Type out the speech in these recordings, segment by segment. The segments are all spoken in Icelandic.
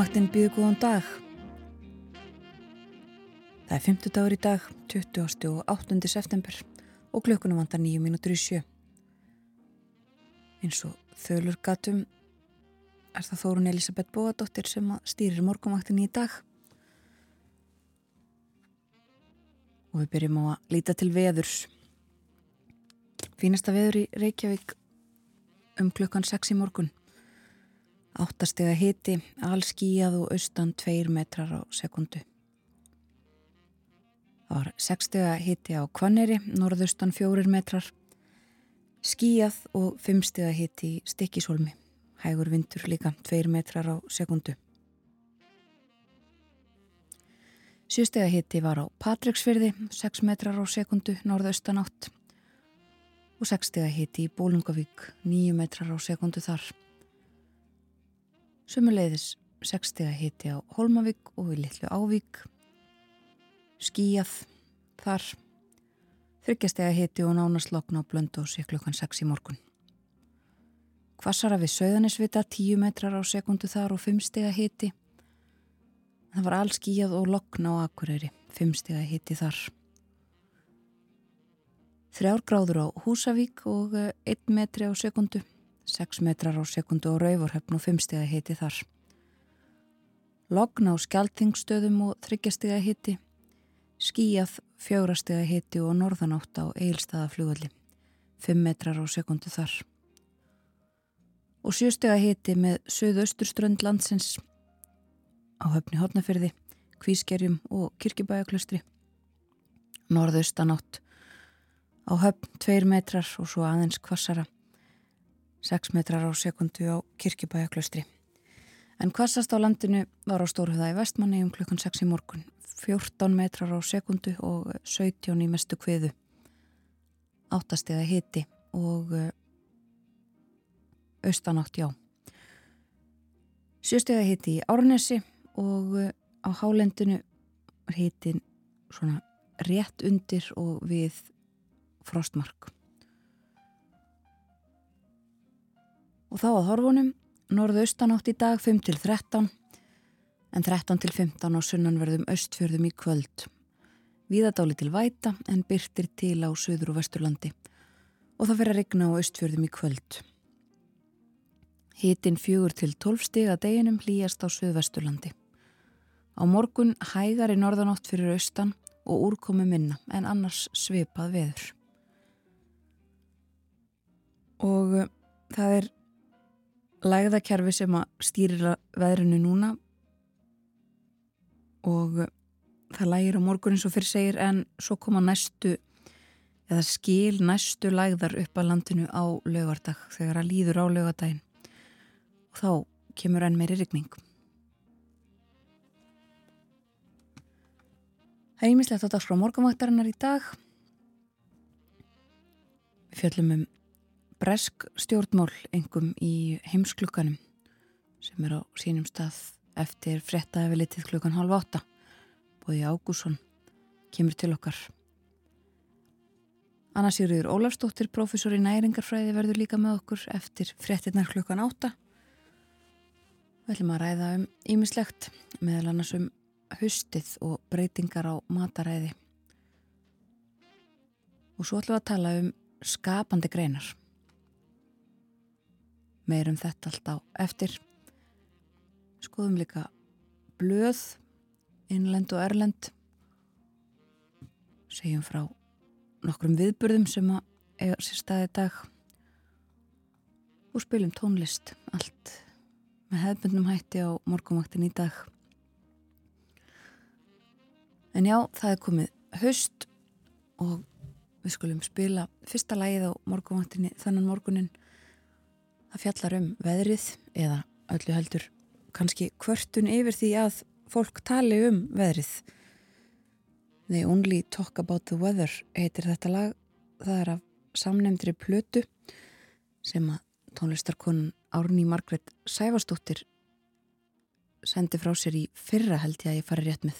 Morgumvaktin býður góðan dag. Það er 50 dagur í dag, 20. og 8. september og klukkunum vandar 9 mínútur í sjö. Eins og þölur gatum er það Þórun Elisabeth Bóadóttir sem stýrir morgumvaktin í dag. Og við byrjum á að líta til veðurs. Fínasta veður í Reykjavík um klukkan 6 í morgun. Áttastega hiti, allskíjað og austan 2 metrar á sekundu. Það var 6 stega hiti á Kvanneri, norðaustan 4 metrar. Skíjað og 5 stega hiti í Stikkisólmi. Hægur vindur líka 2 metrar á sekundu. 7 stega hiti var á Patricksfyrði, 6 metrar á sekundu, norðaustan 8. Og 6 stega hiti í Bólungavík, 9 metrar á sekundu þar. Sumuleiðis 60 hiti á Holmavík og við Littlu Ávík. Skíjað þar. Þryggjastega hiti og nánaslokna á Blöndósi klukkan 6 í morgun. Kvassara við Söðanisvita 10 metrar á sekundu þar og 5 stega hiti. Það var all skíjað og lokna á Akureyri. 5 stega hiti þar. Þrjár gráður á Húsavík og 1 metri á sekundu. 6 metrar á sekundu og rauvorhöfn og 5 stega hiti þar. Logn á skjaldtingstöðum og 3 stega hiti. Skíjað 4 stega hiti og norðanátt á eilstaðaflugulli. 5 metrar á sekundu þar. Og 7 stega hiti með söðausturströnd landsins á höfni hotnafyrði, kvískerjum og kirkibæjaklustri. Norðaustanátt á höfn 2 metrar og svo aðeins kvassara. 6 metrar á sekundu á kirkibæjaklaustri. En kvassast á landinu var á Stórhauða í vestmanni um klukkan 6 í morgun. 14 metrar á sekundu og 17 í mestu kviðu. Áttastega hiti og eh, austanátt já. Sjöstega hiti í Árnesi og eh, á hálendinu hitin svona rétt undir og við frostmark. Og þá að horfunum, norðaustanátt í dag 5 til 13, en 13 til 15 á sunnanverðum östfjörðum í kvöld. Víðadáli til væta en byrtir til á söður og vesturlandi og það fyrir að regna á östfjörðum í kvöld. Hitin fjögur til 12 stig að deginum hlýjast á söðvesturlandi. Á morgun hægar í norðanátt fyrir austan og úrkomi minna en annars svipað veður. Og uh, það er lægðakerfi sem að stýrila veðrinu núna. Og það lægir á morgun eins og fyrir segir en svo koma næstu eða skil næstu lægðar upp að landinu á lögardag þegar að líður á lögadagin og þá kemur enn meiri rigning. Það er ímislegt að dags frá morgunvaktarinnar í dag. Við fjöllum um bresk stjórnmál engum í heimsklukkanum sem er á sínum stað eftir frettaði við litið klukkan halv átta. Bóði Ágússon kemur til okkar. Anna Sigurður Ólafsdóttir, professor í næringarfræði, verður líka með okkur eftir frettinnar klukkan átta. Við ætlum að ræða um ímislegt meðal annars um hustið og breytingar á mataræði. Og svo ætlum við að tala um skapandi greinar meirum þetta allt á eftir. Skoðum líka blöð innlend og erlend. Segjum frá nokkrum viðburðum sem að eiga sér staði dag. Og spilum tónlist allt með hefðbundnum hætti á morgumaktin í dag. En já, það er komið höst og við skulum spila fyrsta lægið á morgumaktinni þannan morgunin það fjallar um veðrið eða öllu heldur kannski kvörtun yfir því að fólk tali um veðrið They Only Talk About the Weather heitir þetta lag það er af samnemndri plötu sem að tónlistarkonun Árni Margret Sæfastóttir sendi frá sér í fyrra held ég að ég fari rétt með.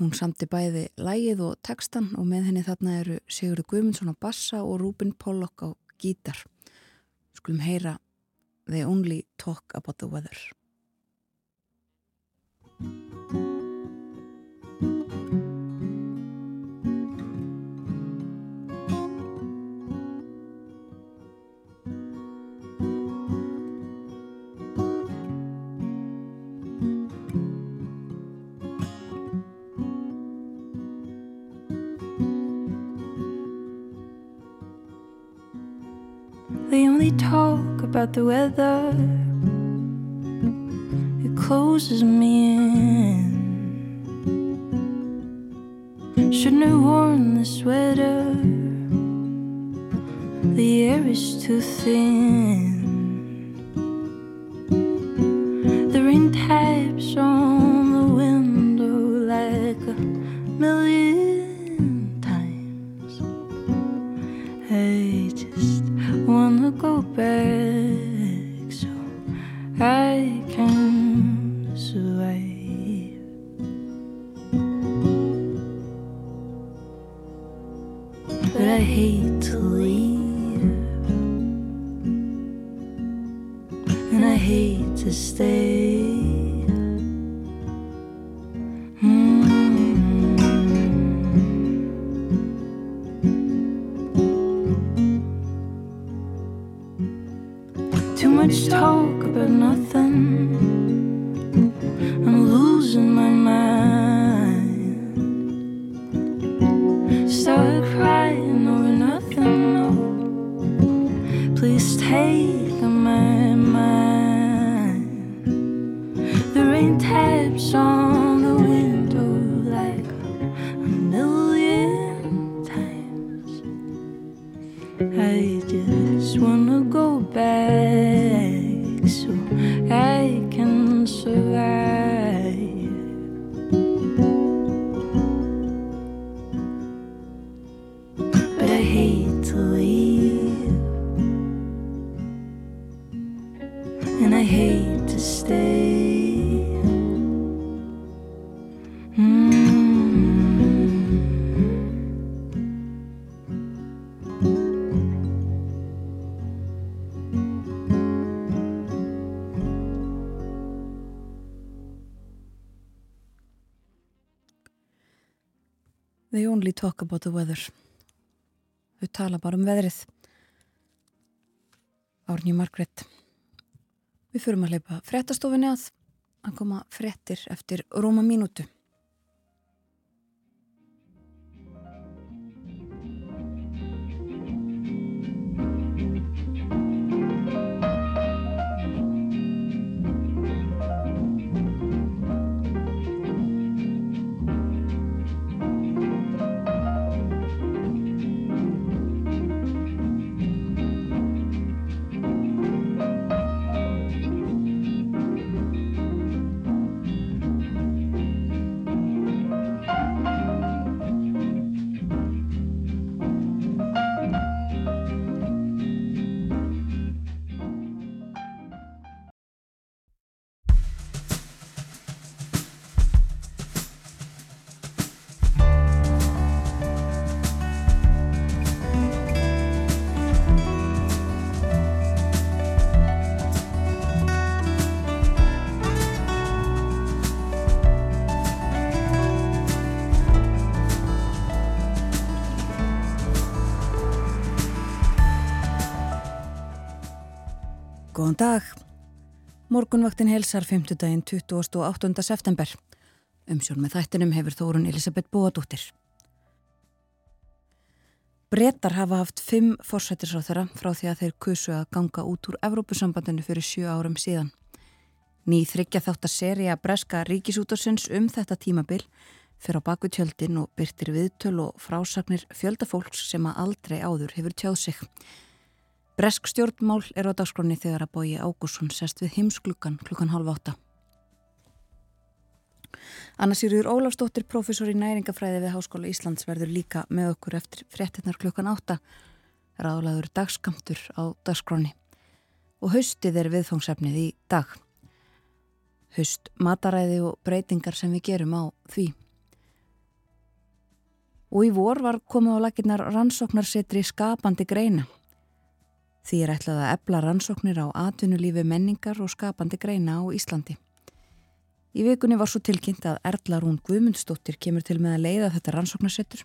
Hún samti bæði lægið og textan og með henni þarna eru Sigurður Guðmundsson á bassa og Rúbin Pollock á gítar. Skulum heyra They Only Talk About the Weather. They only talk about the weather. It closes me in. Shouldn't have worn the sweater. The air is too thin. Talk about the weather. Þau tala bara um veðrið. Árni Margret. Við förum að leipa frettastofinni að að koma frettir eftir rúma mínútu. Dag. Morgunvaktin helsar 5. daginn 28. september. Umsjón með þættinum hefur Þórun Elisabeth Bóadóttir. Bretar hafa haft fimm fórsættisráþara frá því að þeir kusu að ganga út úr Evrópusambandinu fyrir sjö árum síðan. Ný þryggja þátt að serja breska ríkisútarsins um þetta tímabil fyrir á baku tjöldin og byrtir viðtöl og frásagnir fjöldafólks sem að aldrei áður hefur tjáð sig. Bresk stjórnmál er á dagskroni þegar að bóji Ágússon sest við heimsklukkan klukkan halv átta. Anna Sýrjur Ólafsdóttir, professor í næringafræði við Háskóla Íslands verður líka með okkur eftir fréttinnar klukkan átta. Ráðlaður dagskamtur á dagskráni. Og haustið er viðfangsefnið í dag. Haust, mataræði og breytingar sem við gerum á því. Og í vor var komið á laginnar rannsóknarsetri skapandi greina. Því er ætlað að ebla rannsóknir á atvinnulífi menningar og skapandi greina á Íslandi. Í vikunni var svo tilkynnt að Erla Rún Guðmundsdóttir kemur til með að leiða þetta rannsóknarsettur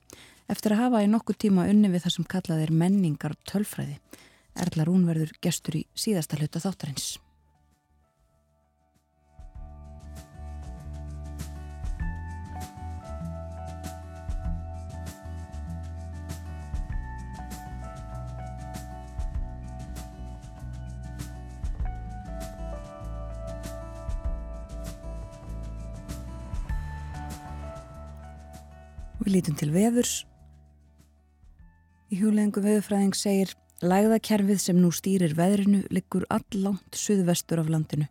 eftir að hafa í nokkuð tíma unni við það sem kallað er menningar tölfræði. Erla Rún verður gestur í síðasta hluta þáttarins. Við lítum til veðurs. Í hjólengu veðurfræðing segir Lægðakerfið sem nú stýrir veðrinu liggur allangt suðvestur af landinu.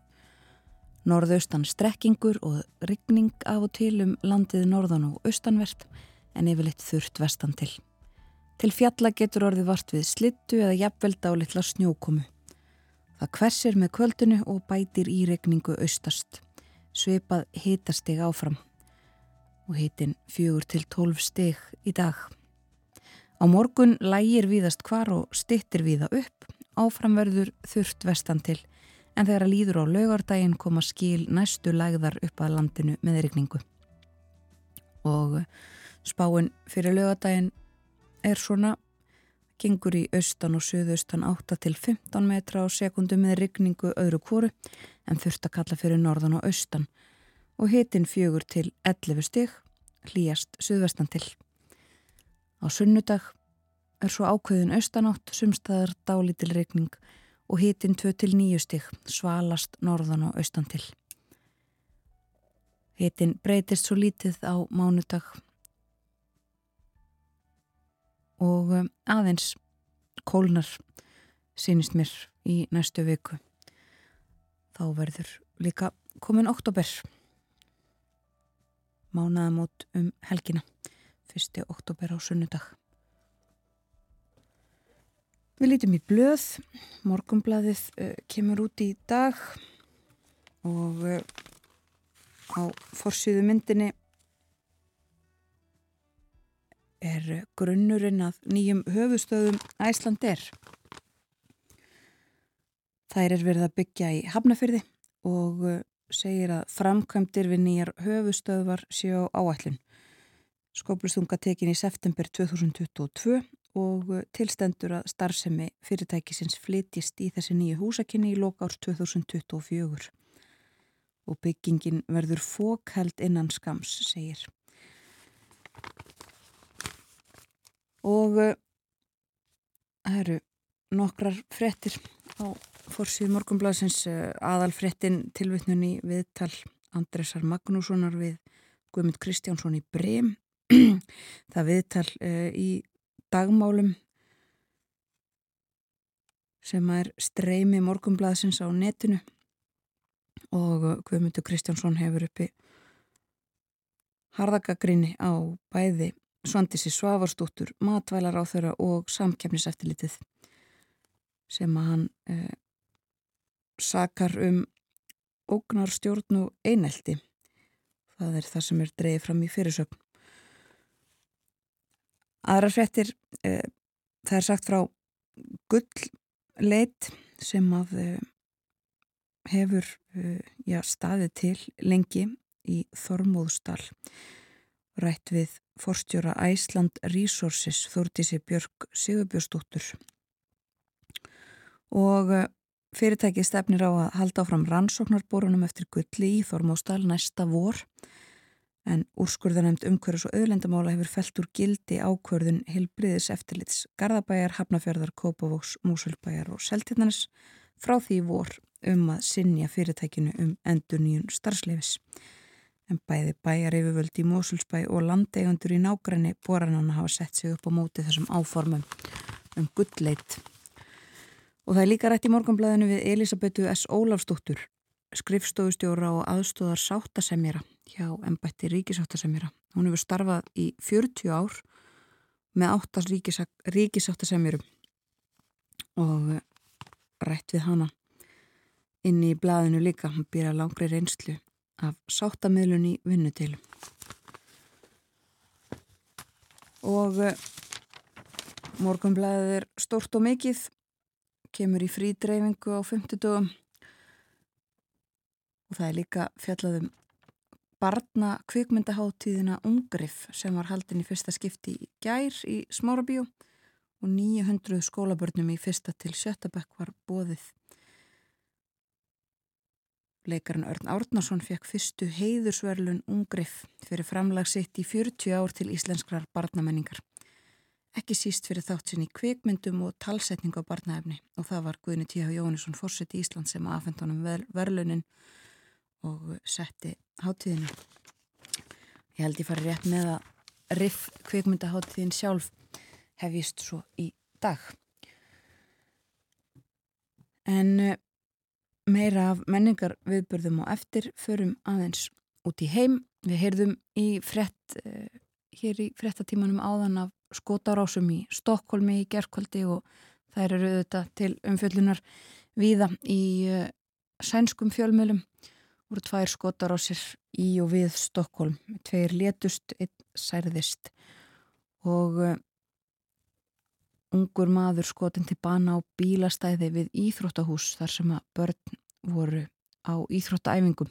Norðaustan strekkingur og rigning af og til um landið norðan og austanvert en yfirleitt þurft vestan til. Til fjalla getur orðið vart við slittu eða jafnvelda á litla snjókomu. Það hversir með kvöldinu og bætir í regningu austast. Sveipað hitastig áfram og hitin fjögur til tólf steg í dag. Á morgun lægir víðast hvar og stittir víða upp, áframverður þurft vestan til, en þegar að líður á laugardaginn koma skil næstu lægðar upp að landinu með regningu. Og spáinn fyrir laugardaginn er svona, gengur í austan og söðaustan 8 til 15 metra á sekundu með regningu öðru kóru, en þurft að kalla fyrir norðan og austan og hitin fjögur til 11 stygg hlýjast suðvestan til. Á sunnudag er svo ákveðin austanátt, sumstaðar dálítil regning og hitin 2 til 9 stygg svalast norðan og austan til. Hitin breytist svo lítið á mánudag og um, aðeins kólnar sínist mér í næstu viku. Þá verður líka komin oktober mánaðamót um helgina 1. oktober á sunnudag. Við lítum í blöð, morgumblaðið uh, kemur út í dag og uh, á forsýðu myndinni er grunnurinn að nýjum höfustöðum Æsland er. Þær er verið að byggja í Hafnafyrði og uh, segir að framkvæmdir við nýjar höfustöðvar séu á áætlun. Skóplustunga tekin í september 2022 og tilstendur að starfsemi fyrirtækisins flytjist í þessi nýju húsakinni í lokárs 2024 og byggingin verður fókheld innan skams, segir. Og uh, það eru nokkrar frettir á fórsið morgunblæsins eh, aðalfrettin tilvittnun í viðtal Andresar Magnússonar við Guðmund Kristjánsson í Brem það viðtal uh, í dagmálum sem er streymi morgunblæsins á netinu. Og Guðmundur Kristjánsson hefur uppi harðagagrinni á bæði Svandisi Svafarsdóttur, matvælar á þeirra og samkjafniseftilitið sem að hann uh, sakar um ógnarstjórn og einelti. Það er það sem er dreyið fram í fyrirsögn. Aðra frettir, uh, það er sagt frá gullleit sem að uh, hefur já, staðið til lengi í Þormóðstall rætt við forstjóra Æsland Resources Þórtísi Björg Sigurbjörnsdóttur og eh, fyrirtæki stefnir á að halda áfram rannsóknarborunum eftir gulli í Þormóstal næsta vor en úrskurðanemt umhverjus og auðlendamála hefur felt úr gildi ákvörðun Hilbriðis eftirlits Garðabæjar, Hafnafjörðar, Kópavóks, Músulbæjar og Seltirnanis frá því vor um að sinja fyrirtækinu um endur nýjun starfsleifis. En bæði bæjar yfirvöldi í Músulsbæ og landeigundur í nágræni borananna hafa sett sig upp á móti þessum áformum um gullleit. Og það er líka rætt í morgunblæðinu við Elisabetu S. Ólafsdóttur, skrifstofustjóra og aðstóðar sáttasemjara hjá ennbætti ríkisáttasemjara. Hún hefur starfað í 40 ár með áttast ríkisáttasemjurum og rætt við hana inn í blæðinu líka. Hún býra langri reynslu af sáttamidlun í vinnutilum. Og eh, morgunblæðið er stort og mikið, kemur í frídreyfingu á 50 dögum og það er líka fjallaðum barna kvikmyndaháttíðina Ungrif sem var haldin í fyrsta skipti í gær í Smárabíu og 900 skólabörnum í fyrsta til Sjötabæk var bóðið. Leikarinn Örn Árnarsson fekk fyrstu heiðursverlun Ungrif fyrir framlagsitt í 40 ár til íslenskrar barnamenningar. Ekki síst fyrir þátt sinni kvikmyndum og talsetningu á barnaefni og það var Guðni T.H. Jónisson fórsett í Ísland sem aðfendunum verlunin og setti hátíðinu. Ég held ég farið rétt með að riff kvikmyndaháttíðin sjálf hefist svo í dag. En eh, meira af menningar viðbörðum og eftir förum aðeins út í heim. Við heyrðum í frett, eh, hér í frettatímanum áðan af skotarásum í Stokkólmi í gerðkvöldi og þær eru auðvitað til umfjöllunar viða í eh, sænskum fjölmjölum voru tvær skotar á sér í og við Stokkólm. Tveir letust, einn særðist og uh, ungur maður skotin til bana á bílastæði við Íþróttahús þar sem að börn voru á Íþróttaæfingum.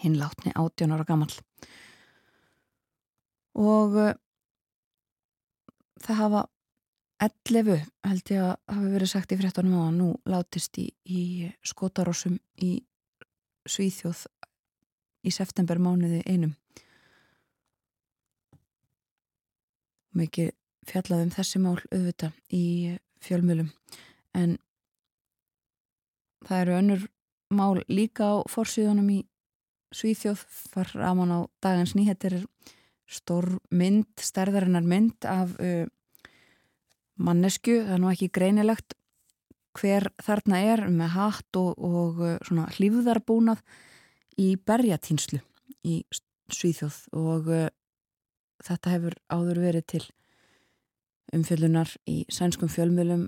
Hinn látni 18 ára gammal. Og uh, það hafa 11 held ég að hafi verið sagt í fréttunum á að nú látist í, í skotarósum í Svíþjóð í september mánuði einum. Mikið fjallaðum þessi mál auðvita í fjölmjölum en það eru önnur mál líka á forsíðunum í Svíþjóð far raman á dagans nýhettir stór mynd, stærðarinnar mynd af uh, mannesku, það er nú ekki greinilegt hver þarna er með hatt og, og uh, svona hlýfðarbúnað í berjatýnslu í Svíþjóð. Og uh, þetta hefur áður verið til umfjöldunar í sænskum fjölmjölum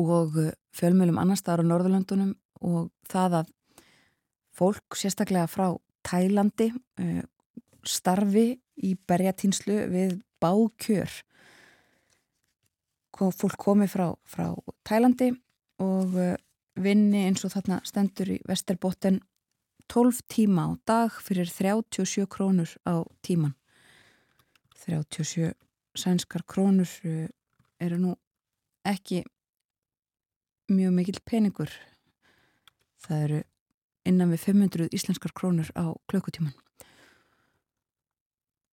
og uh, fjölmjölum annar staðar á Norðurlandunum og það að fólk sérstaklega frá Tælandi uh, starfi í berjatýnslu við bákjör. Fólk komi frá, frá Tælandi og uh, vinni eins og þarna stendur í Vesterbotten 12 tíma á dag fyrir 37 krónur á tíman 37 sænskar krónur uh, eru nú ekki mjög mikil peningur. Það eru innan við 500 íslenskar krónur á klökkutíman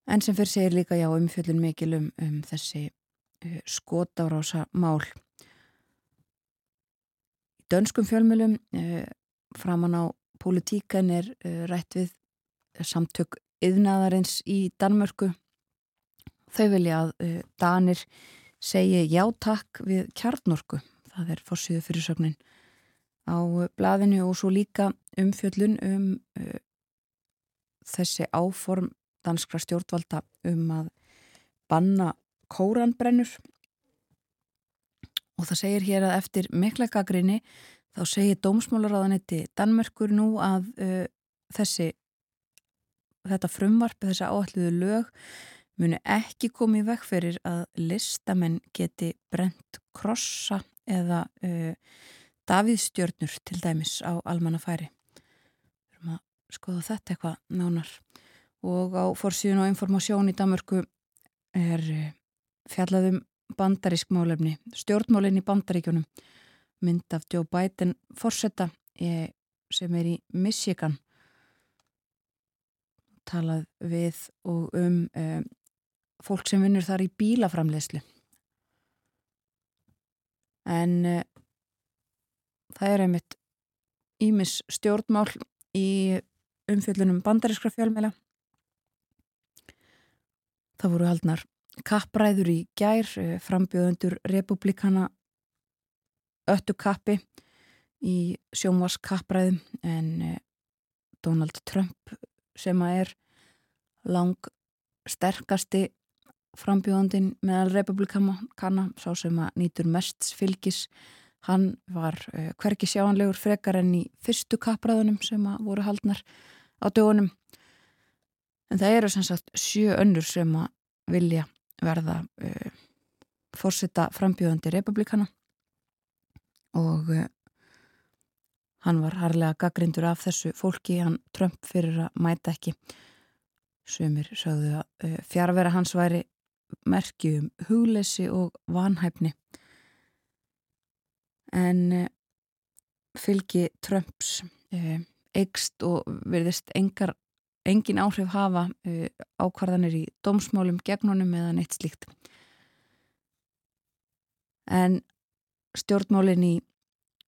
en sem fyrir segir líka já umfjöldun mikil um, um þessi Eh, skotárása mál. Í dönskum fjölmjölum eh, framan á politíkan er eh, rætt við samtök yðnaðarins í Danmörku. Þau vilja að Danir segi játakk við kjarnorku. Það er fórsíðu fyrirsögnin á blaðinu og svo líka umfjöllun um uh, þessi áform danskra stjórnvalda um að banna kóranbrennur og það segir hér að eftir mikla gaggrinni þá segir dómsmálaráðanetti Danmörkur nú að uh, þessi þetta frumvarp, þessi áalluðu lög muni ekki komið vekk fyrir að listamenn geti brent krossa eða uh, Davíðstjörnur til dæmis á almannafæri. Við erum að skoða þetta eitthvað nánar og á forsíðun og informasjón í Danmörku er uh, fjallaðum bandarísk málefni, stjórnmálinn í bandaríkjunum, mynd af Joe Biden forsetta sem er í Michigan. talað við og um, um fólk sem vinnur þar í bílaframleyslu en uh, það er einmitt ímis stjórnmál í umfjöldunum bandarískra fjölmela það voru haldnar kappræður í gær uh, frambjöðundur republikana öttu kappi í sjónvars kappræðum en uh, Donald Trump sem að er lang sterkasti frambjóðandin meðal republikana sá sem að nýtur mest fylgis hann var uh, hverki sjáanlegur frekar enn í fyrstu kappræðunum sem að voru haldnar á dögunum en það eru sem sagt sjö önnur sem að vilja verða uh, fórsita frambjóðandi republikana og uh, hann var harlega gaggrindur af þessu fólki hann Trump fyrir að mæta ekki Sumir sagðu að uh, fjárvera hans væri merkjum huglesi og vanhæfni. En fylgi Trumps eikst og verðist engar, engin áhrif hafa ákvarðanir í dómsmálum gegnunum eða neitt slíkt. En stjórnmálinn í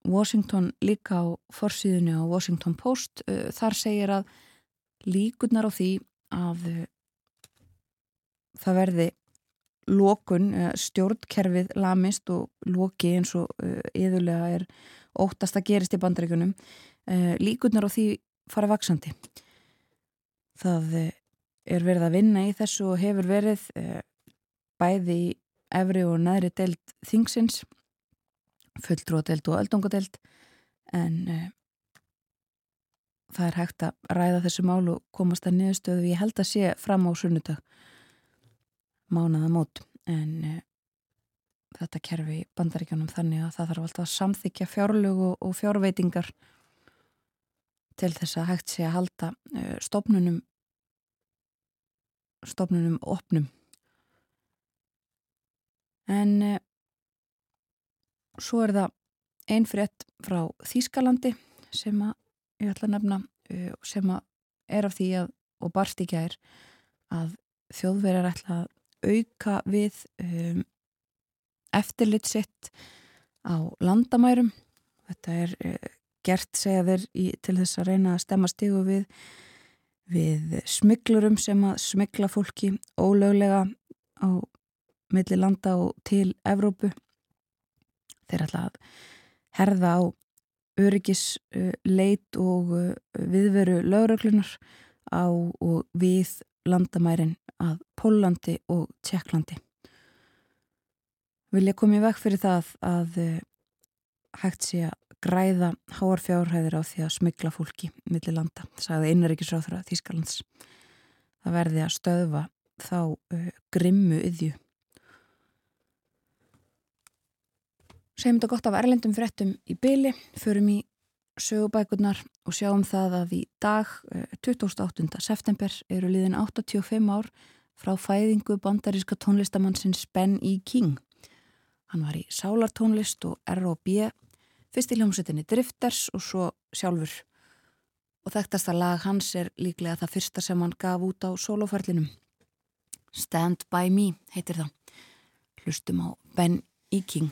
Washington líka á forsýðinu á Washington Post þar segir að líkunar á því að eh, það verði lókun, eh, stjórnkerfið lamist og lóki eins og yðurlega eh, er óttast að gerist í bandaríkunum líkunar á því fara vaksandi það er verið að vinna í þessu og hefur verið bæði í efri og neðri deild þingsins fulltrúadeild og öldungadeild en það er hægt að ræða þessu mál og komast að niðurstöðu. Ég held að sé fram á sunnudag mánaða mót. En e, þetta kerfi bandaríkjónum þannig að það þarf alltaf að samþykja fjárlög og, fjárveitingar til þess að hægt sé að halda e, stofnunum stofnunum opnum. En e, svo er það einn frétt frá Þýskalandi sem að ég ætla að nefna uh, sem að er af því að og barst í gær að þjóðverðar ætla að auka við um, eftirlit sitt á landamærum. Þetta er uh, gert segja þeir í, til þess að reyna að stemma stígu við við smiglurum sem að smigla fólki ólöglega á milli landa og til Evrópu þeir ætla að herða á öryggisleit og uh, viðveru lögreglunar á og við landamærin að Pólandi og Tjekklandi. Vil ég komið vekk fyrir það að uh, hægt sé að græða háarfjárhæðir á því að smigla fólki millir landa, sagði innarrikisráþra Þískalands. Það verði að stöðva þá uh, grimmu yðju Segjum þetta gott af erlendum fréttum í byli, förum í sögubækurnar og sjáum það að í dag, 28. Eh, september, eru liðin 85 ár frá fæðingu bandaríska tónlistamannsins Ben E. King. Hann var í sálartónlist og R&B, fyrst í hljómsettinni Drifters og svo sjálfur. Og þekktasta lag hans er líklega það fyrsta sem hann gaf út á soloferlinum. Stand By Me heitir það. Hlustum á Ben E. King.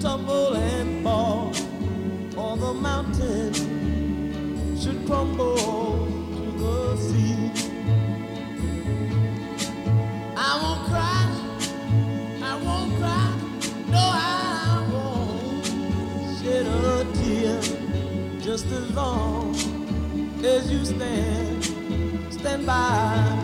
Tumble and fall, or the mountain should crumble as long as you stand, stand by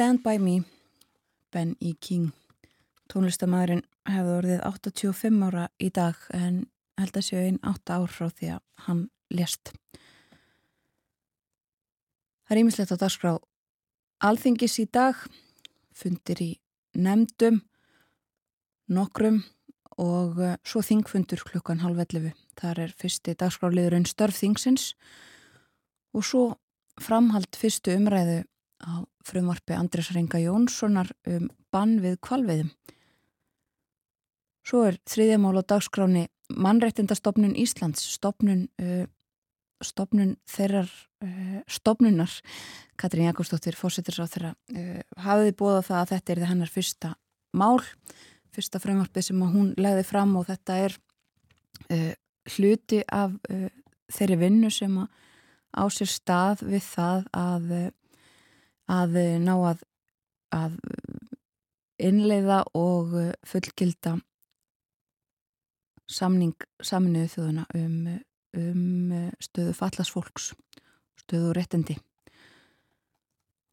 Stand By Me, Ben E. King. Tónlistamæðurinn hefði orðið 85 ára í dag en held að séu einn 8 ár frá því að hann lést. Það er ímislegt á dagskrá alþingis í dag, fundir í nefndum, nokkrum og eh, svo þingfundur klukkan halv 11. Þar er fyrsti dagskráliðurinn störf þingsins og svo framhald fyrstu umræðu á frumvarfi Andrés Renga Jónssonar um bann við kvalviðum. Svo er þriðjamál á dagskráni mannrettindastofnun Íslands, stofnun, uh, stofnun þeirrar uh, stofnunar, Katrín Jakobsdóttir, fórsettirs á þeirra, uh, hafiði bóða það að þetta er hennar fyrsta mál, fyrsta frumvarfi sem hún legði fram og þetta er hluti af þeirri vinnu sem á sér stað við það að að eh, ná að, að innleiða og eh, fullgilda samning saminuðu þjóðuna um, um eh, stöðu fallasfólks, stöðu réttindi.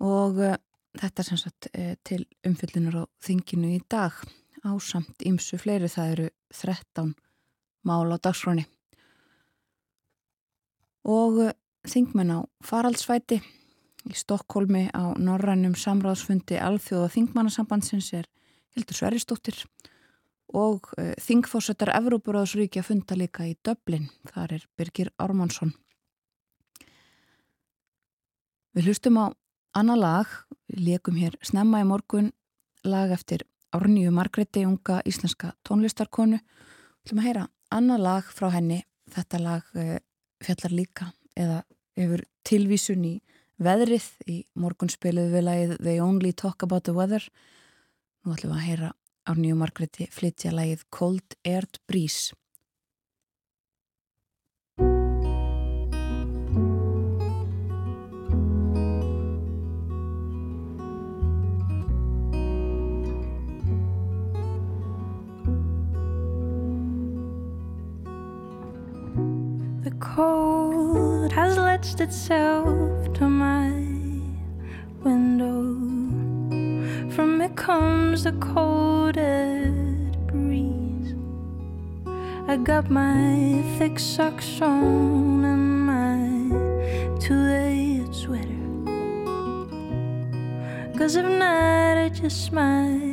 Og þetta er sem sagt til umfyllunar á þinginu í dag. Á samt ímsu fleiri það eru 13 mál á dagsfróni og þingmenn á faraldsvæti Í Stokkólmi á norrænum samráðsfundi alþjóða þingmannasambandsins er Hildur Sverrisdóttir og uh, þingfósettar Evrópuráðsríkja funda líka í Döblin. Þar er Birgir Ármannsson. Við hlustum á annar lag, við leikum hér snemma í morgun lag eftir Árníu Margreti, unga íslenska tónlistarkonu. Við ætlum að heyra annar lag frá henni. Þetta lag uh, fjallar líka eða hefur tilvísun í veðrið. Í morgun spiluðu við lagið They Only Talk About the Weather. Nú ætlum við að heyra Árníu Margreti flytja lagið Cold Aired Breeze. The cold has latched itself to my window. From it comes the coldest breeze. I got my thick socks on and my two-layered sweater. Cause if not, I just might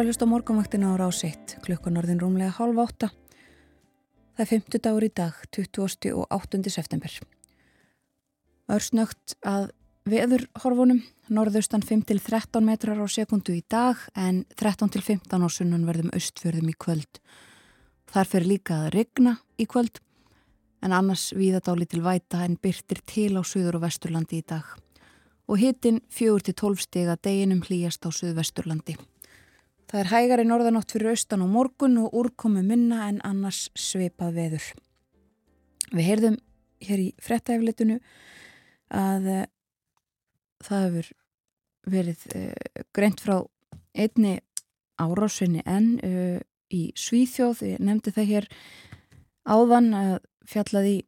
eru að hlusta á morgunvaktina á rásitt klukkan orðin rúmlega hálf átta. Það er 50 dagur í dag, 20. og 8. september. Örsnögt að veðurhorfunum, norðaustan 5-13 metrar á sekundu í dag en 13-15 á sunnan verðum austfjörðum í kvöld. Þar fer líka að regna í kvöld en annars víðadáli til væta en byrtir til á suður og vesturlandi í dag. Og hitin 4-12 steg að deginum hlýjast á suðvesturlandi. Það er hægari norðanátt fyrir austan og morgun og úrkomu minna en annars sveipað veður. Við heyrðum hér í frettæflitinu að uh, það hefur verið uh, greint frá einni árásinni enn uh, í Svíþjóð. Ég nefndi það hér áðan að fjallaði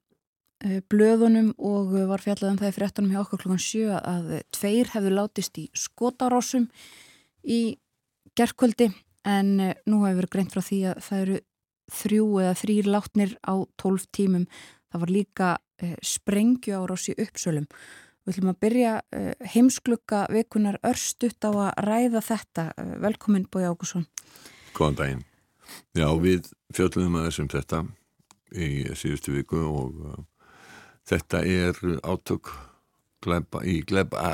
blöðunum og var fjallað um það í fréttanum hjá okkur klokkan 7 að tveir hefðu látist í skotarósum í gerðkvöldi en uh, nú hefur verið greint frá því að það eru þrjú eða þrýr látnir á tólf tímum. Það var líka uh, sprengjuárós í uppsölum. Við ætlum að byrja uh, heimsklukka vikunar örstutt á að ræða þetta. Velkomin Bói Ágússon. Góðan daginn. Já, við fjöldum að þessum þetta í síðustu viku og þetta er átök gleipa, í gleipa,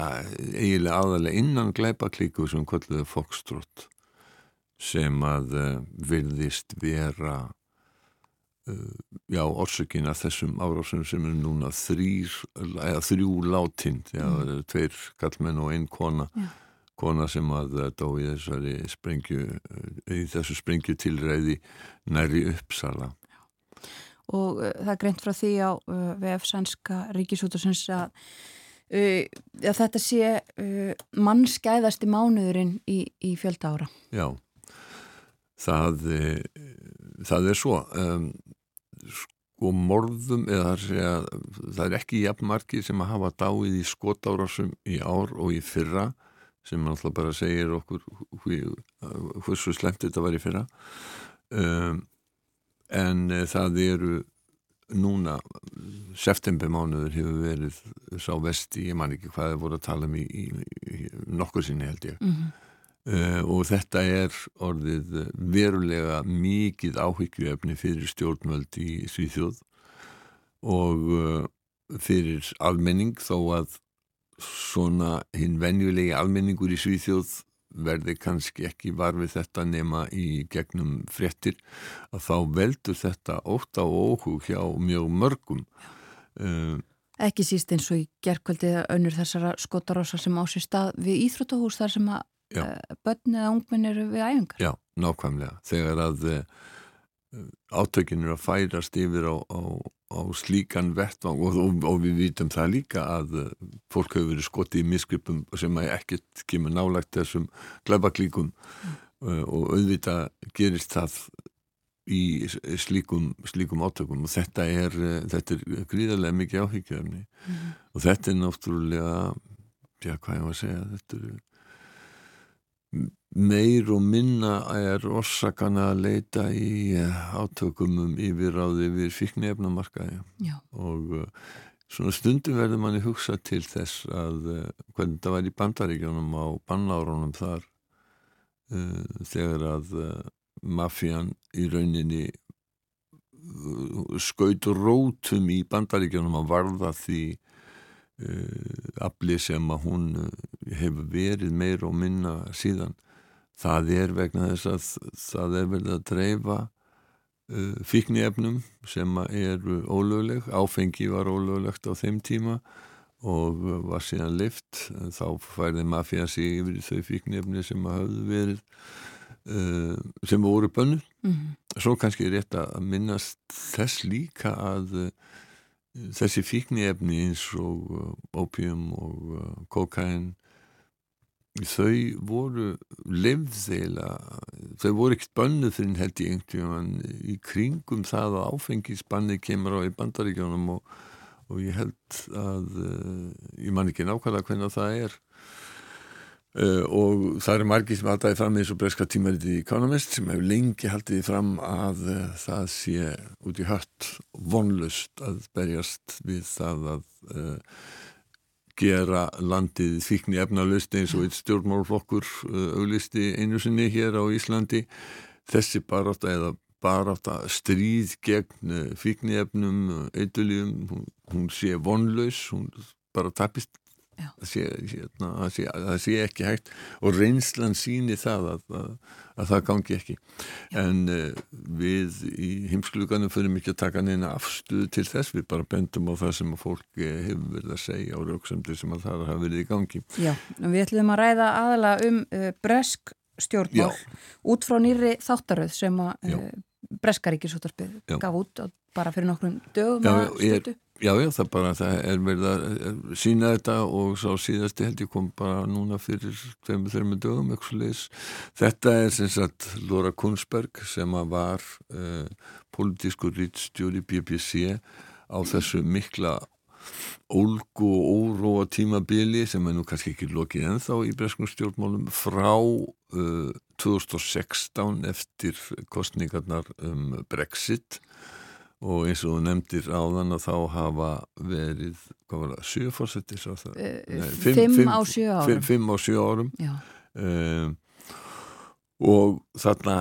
eiginlega aðalega innan gleipa klíku sem kvölduði Fokstrótt sem að uh, virðist vera uh, já, orsökin að þessum árásum sem er núna þrýr, eða þrjú látind, já, mm. tveir kallmenn og einn kona Já. kona sem að dó í þessari sprengju, í þessu sprengju tilræði næri uppsala. og uh, það er greint frá því á uh, VF Sænska Ríkisútarsins að, að þetta sé uh, mannskæðasti mánuðurinn í, í fjölda ára. Já, það, eh, það er svo. Um, sko morðum, eða segja, það er ekki jafnmarkið sem að hafa dáið í skotárásum í ár og í fyrra sem alltaf bara segir okkur hversu slemt þetta var í fyrra. Um, en það eru núna septembermánuður hefur verið sá vesti, ég man ekki hvað það voru að tala um í, í, í nokkur sinni held ég Mm -hmm. uh, og þetta er orðið verulega mikið áhyggjuefni fyrir stjórnvöld í Svíþjóð og uh, fyrir almenning þó að svona hinn venjulegi almenningur í Svíþjóð verði kannski ekki var við þetta nema í gegnum fréttir að þá veldur þetta óta og óhug hjá mjög mörgum uh, Ekki síst eins og í gerkvöldi eða önnur þessara skotarósa sem á sér stað við Íþróttahús þar sem að uh, börn eða ungminn eru við æfingar. Já, nákvæmlega. Þegar að átökin eru að færast yfir á, á, á slíkan vettvang og, og, og við vitum það líka að uh, fólk hefur verið skotið í misgripum sem ekkert kemur nálagt þessum glæbaklíkum uh, og auðvitað gerist það í slíkum, slíkum átökum og þetta er, uh, þetta er gríðarlega mikið áhyggjöfni Mhm. og þetta er náttúrulega já, hvað ég var að segja þetta er meir og minna er orsakana að leita í eh, átökum um yfirráði við fíknefnamarkaði Já. og uh, svona stundum verður manni hugsa til þess að uh, hvernig það var í bandaríkjónum á bannárunum þar uh, þegar að uh, mafían í rauninni uh, skaut rótum í bandaríkjónum að varða því afli sem að hún hefur verið meir og minna síðan það er vegna þess að það er verið að dreifa uh, fíkniefnum sem eru ólögleg, áfengi var ólöglegt á þeim tíma og uh, var síðan lift þá færði mafía sig yfir þau fíkniefni sem hafðu verið uh, sem voru bönnu Mm svo kannski er rétt að minnast þess líka að uh, þessi fíkniefni eins og uh, opium og uh, kokain þau voru lefðeila þau voru ekkert bönnuð fyrir held ég einhvern í kringum það að áfengisbanni kemur á í bandaríkjónum og, og ég held að uh, ég man ekki nákvæmlega hvernig það er Uh, og það eru margir sem haldaði fram eins og breska tímaritið Economist sem hefur lengi haldið fram að uh, það sé út í hött vonlust að berjast við það að uh, gera landið þykni efnalust eins og eitt stjórnmálflokkur auglisti einu sinni hér á Íslandi. Þessi barátta eða barátta stríð gegn fíkniefnum, eitulíum hún, hún sé vonlaus hún bara tapist það sé, hérna, sé, sé ekki hægt. Og reynslan síni það að, að, að það gangi ekki. Já. en uh, við í heimskluganum fyrir mikið að taka neina afstuðu til þess. Við bara bendum á það sem fólk hefur verið að segja á rauksamdi sem að það hafa verið í gangi. Já, við ætlum að ræða aðalega um uh, bresk stjórnmál út frá nýri þáttaröð sem að uh, breskaríkisúttarpið gaf út bara fyrir nokkrum dögum að stuttu Já, já, það bara, það er verið að sína þetta og sá síðasti held ég kom bara núna fyrir tveimur, þreimur dögum, eitthvað leis. Þetta er sem sagt Laura Kunsberg sem var uh, politískur rítstjóri BBC á þessu mikla ólgu og óróa tímabili sem er nú kannski ekki lokið ennþá í breskum stjórnmálum frá uh, 2016 eftir kostningarnar um Brexit og eins og þú nefndir áðan að þá hafa verið, hvað var það, sjö fórsettis á það? Nei, fimm, fimm á sjö árum. Fimm, fimm á sjö árum. Um, og þarna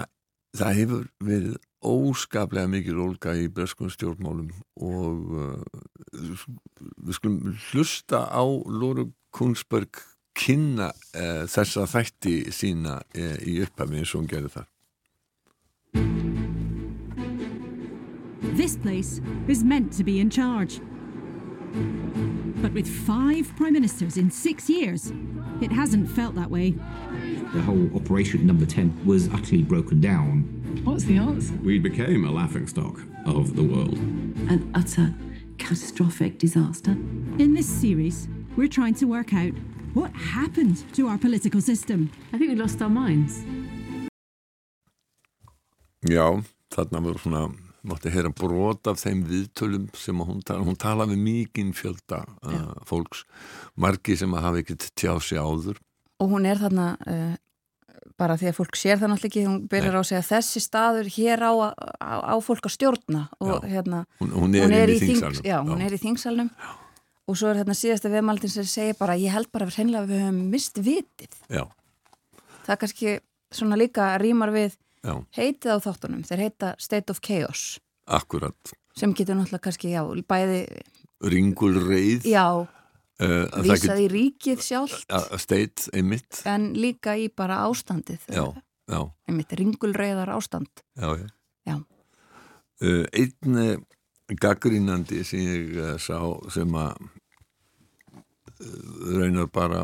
það hefur verið óskaplega mikið ólga í breskum stjórnmálum og uh, við skulum hlusta á Lóru Kungsberg kynna uh, þessa þætti sína uh, í upphafi eins og hún gerði þar This place is meant to be in charge. But with five prime ministers in six years, it hasn't felt that way. The whole operation number 10 was utterly broken down. What's the answer? We became a laughingstock of the world. An utter catastrophic disaster. In this series, we're trying to work out what happened to our political system. I think we lost our minds. Já, þarna voru svona mátti heyra brot af þeim viðtölum sem hún tala, hún tala við mikinn fjölda uh, fólks, margi sem að hafa ekkert tjá sig áður. Og hún er þarna uh, bara því að fólk sér það náttúrulega ekki hún byrjar á að segja þessi staður hér á, á, á fólk að stjórna og Já. hérna hún, hún er, hún er í, í þing, þingsalnum. já, hún er í þingsalnum. Og svo er hérna síðasta viðmaldin sem segir bara ég held bara að við höfum mist vitið. Já, það kannski svona líka rýmar við já, heitið á þáttunum, þeir heita State of Chaos. Akkurat. Sem getur náttúrulega kannski, já, bæði ringul reið. Já, uh, vísað í ríkið sjálft. State einmitt. En líka í bara ástandið. Já, já, einmitt ringulreiðar ástand. Já, já. Já. Uh, einn uh, gaggrínandi sem ég uh, sá sem að raunar bara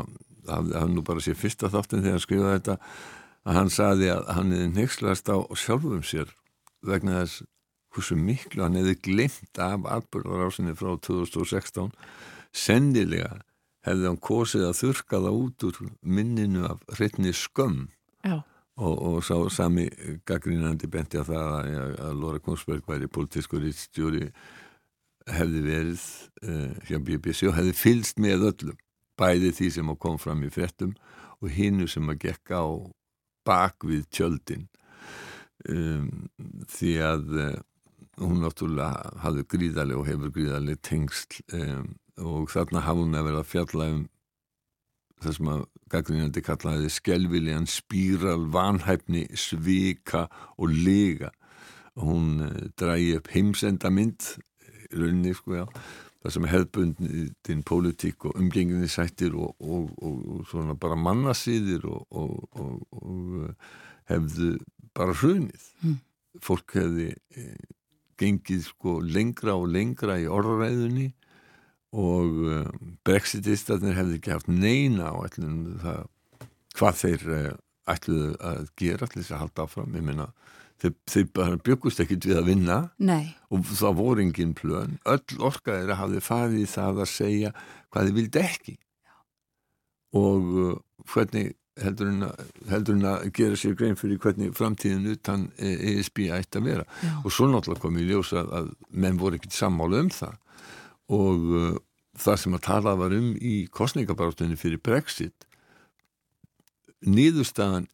hafði hann nú bara sér fyrsta þáttin þegar hann skrifaði þetta að hann saði að hann hefði nexlast á sjálfum sér vegna þess hversu miklu hann hefði glimt af atbyrðarásinni frá 2016 sennilega hefði hann kosið að þurka það út úr minninu af hreitni skömm. Og, og sá sami gaggrínandi benti að það að, að Lóra Konsberg væri politískur ítstjóri hefði verið uh, hjá BBC og hefði fylst með öllum bæði því sem kom fram í frettum og hinnu sem að gekka á bak við tjöldin. Um, því að uh, hún náttúrulega hafði gríðarlega og hefur gríðarlega tengsl um, og þarna hafði hún að vera að fjalla um það sem að gaggrínandi kallaði skelviljan spíral, vanhæfni, svika og lega hún uh, drægi upp heimsendamynd í rauninni sko já það sem hefðbundin pólitík og umgenginni sættir og, og, og, og svona bara mannasýðir og, og eh, hefðu bara hrunið Mm. fólk hefði eh, gengið sko lengra og lengra í orðræðunni og uh, brexitistarnir hefði ekki haft neina á ætlunum það hvað þeir ætluðu að gera til þess að halda áfram ég meina þeir, byggust ekkit við að vinna. Nei. Og það voru engin plön. Öll orka þeirra hafði farið það að segja hvað þið vildi ekki. Og uh, hvernig heldur en, að, að gera sér grein fyrir hvernig framtíðin utan ESB ætti að vera? Já. og svo náttúrulega kom í ljós að, að menn voru ekkit sammála um það. Og uh, það sem að tala var um í kostningabarástunni fyrir Brexit nýðustafan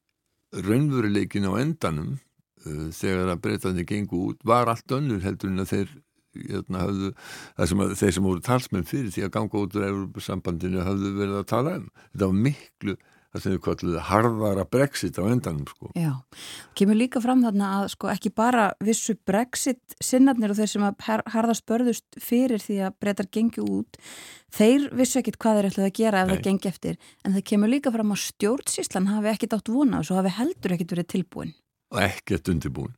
raunveruleikin á endanum þegar að breytandi gengu út var allt önnur heldur en að þeir hérna, höfðu, sem að þeir sem voru talsmenn fyrir því að ganga út úr Európa-sambandinu höfðu verið að tala um þetta var miklu það sem við kalluðu harðara brexit á endanum sko. Já, kemur líka fram þarna að sko ekki bara vissu brexit sinnarnir og þeir sem harðast börðust fyrir því að breytar gengi út, þeir vissu ekkit hvað þeir ætlaði að gera ef Nei. það gengi eftir en það kemur líka fram að stjórnsíslan hafi ekkit átt vona og svo hafi heldur ekkit verið tilbúin og ekkert undirbúin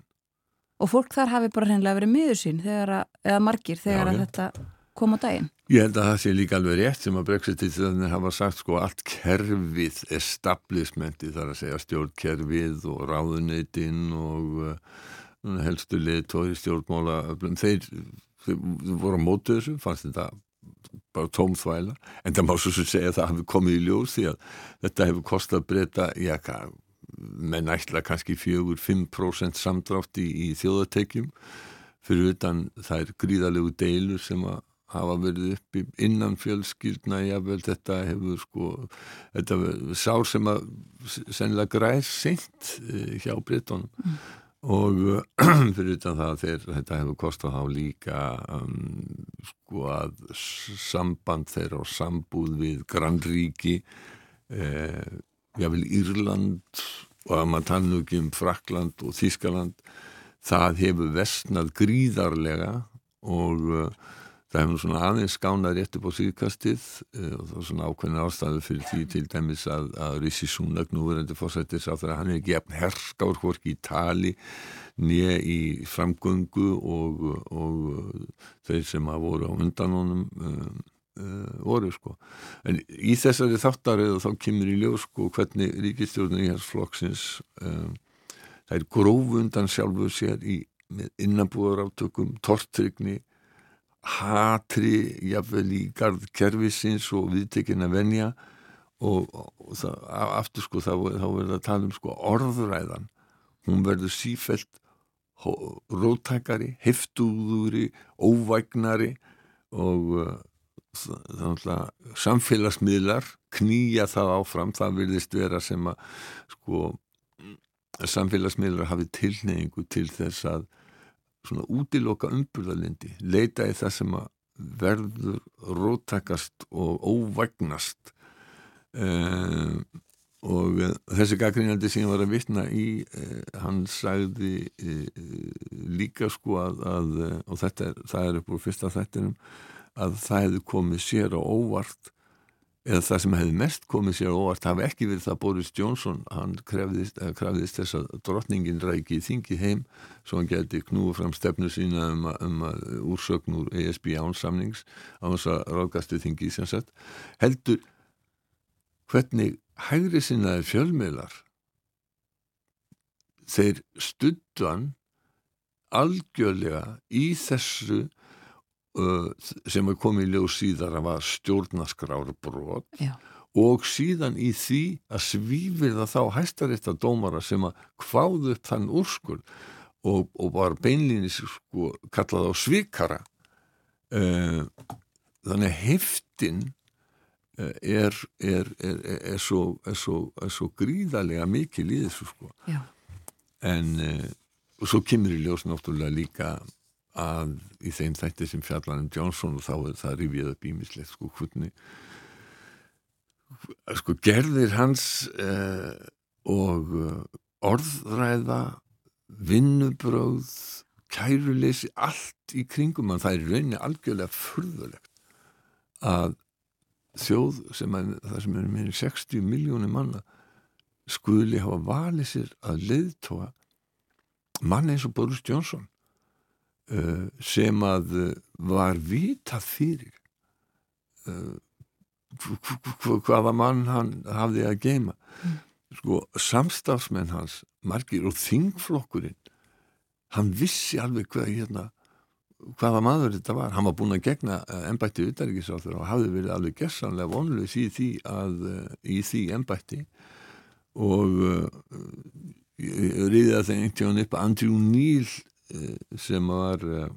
og fólk þar hafi bara hreinlega verið miður sín að, eða margir þegar Já, að já. þetta kom á daginn. Ég held að það sé líka alveg rétt sem að brexit-tíðanir hafa sagt sko allt kerfið, establishmenti þar að segja stjórnkerfið og ráðuneytin og uh, helstu leiðtóri stjórnmála þeir, þeir voru á mótu þessu, fannst þetta bara tómþvæla, en það má svo sem segja að það hafi komið í ljós því að þetta hefur kostað breyta, já, menn ætla kannski 4-5% samdrátt í, í þjóðatekjum fyrir utan þær gríðalegu deilur sem að hafa verið uppi innan fjölskyldna jável þetta hefur sko þetta sár sem að sennilega græð seint eh, hjá Brittónum mm. og fyrir utan það að þeir, þetta hefur kostað þá líka um, sko að samband þeirra og sambúð við Grandríki eh, jável Írland og að maður tannu ekki um Frakland og Þískaland það hefur vestnað gríðarlega og uh, það hefur svona aðeins skánað rétt upp á síðkastið uh, og það er svona ákveðin ástæðu fyrir því til dæmis að, að Rissi Súnag núverandi fórsættis á að hann er gefn herskár hvorki í tali nýja í framgöngu og, og þeir sem að voru á undan honum um, uh, voru sko. En í þessari þáttarið þá kemur í ljós sko hvernig ríkistjórnir í hans flokksins um, það er gróf undan sjálfur sér í innanbúðar átökum, tortrygni hatri jafnvel í gard kervisins og viðtekina venja og, og það, aftur sko þá, þá verður að tala um sko orðræðan. Hún verður sífelt rótækari, heftuðuri óvægnari og að samfélagsmiðlar knýja það áfram. Það virðist vera sem að sko samfélagsmiðlar hafi tilneyingu til þess að svona útiloka umburðalindi leita í það sem að verður róttakast og óvagnast. Uh, og þessi gaggrínandi sem ég var að vitna í uh, hann sagði líka sko að, að og þetta er, það er upp úr fyrsta þættinum að það hefði komið sér á óvart eða það sem hefði mest komið sér óvart hafi ekki verið það Boris Johnson hann krefðist, krefðist þess að drottningin ræki í þingi heim svo hann geti knúið fram stefnu sína um að, um úrsögn úr ESB ánsamnings á þess að ráðgastu þingi sem sett heldur hvernig hægri sinnaði fjölmiðlar þeir stuttan algjörlega í þessu sem er komið í ljóð síðar að var stjórnaskrárubrot og síðan í því að svífir það þá hæstarétta dómara sem að hváðu upp þann úrskur og, og var beinlýnis sko kallað á svikara. Uh, þannig heftin uh, er, er, er, er svo, svo, svo gríðarlega mikil í þessu sko. En uh, svo kemur í ljós náttúrulega líka að í þeim þætti sem fjallanum Johnson og þá það rifið upp ímislegt sko hvernig sko gerðir hans eh, og eh, orðræða vinnubróð kæruleysi allt í kringum að það er rauninni algjörlega furðulegt að þjóð sem er, það sem er meðin 60 miljónir manna skuli hafa valið sér að leiðtóa mann eins og Boris Johnson sem að uh, var vitað fyrir uh, hvaða mann hann hafði að geima mm. sko samstafsmenn hans margir og þingflokkurinn hann vissi alveg hvað hérna hvaða maður þetta var, hann var búin að gegna ennbætti utaríkisáþur og hafði verið alveg gessanlega vonleis í því að í því ennbætti og riðið að það einhvern veginn upp Andrew Neil Eh, sem var eh,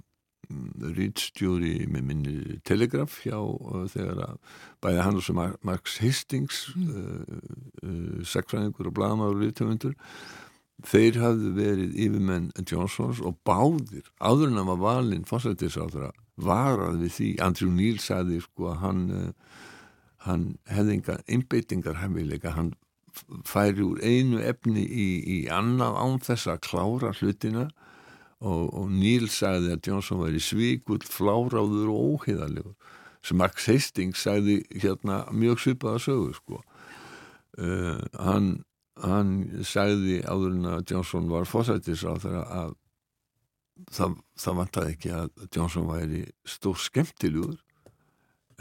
rýtstjóri með minni telegraf hjá eh, þegar að bæði hann og sem Marx Hastings mm. sekfræðingur og blamaður og rýttöfundur þeir hafðu verið yfirmenn Johnsons og báðir áður en að var valinn fórsættisáður að varað við því. Andrew Neil sagði sko að hann hann hefði enga einbeitingar hefilega, hann færi úr einu efni í, í annað án þess að klára hlutina og, og Níl sagði að Johnson væri svíkull, fláráður og óheðalegur sem Max Hastings sagði hérna mjög svipaða sögu sko. Uh, hann, hann sagði áður en að Johnson var fósættis á þeirra að það, það vantaði ekki að Johnson væri stór skemmtilegur. uh,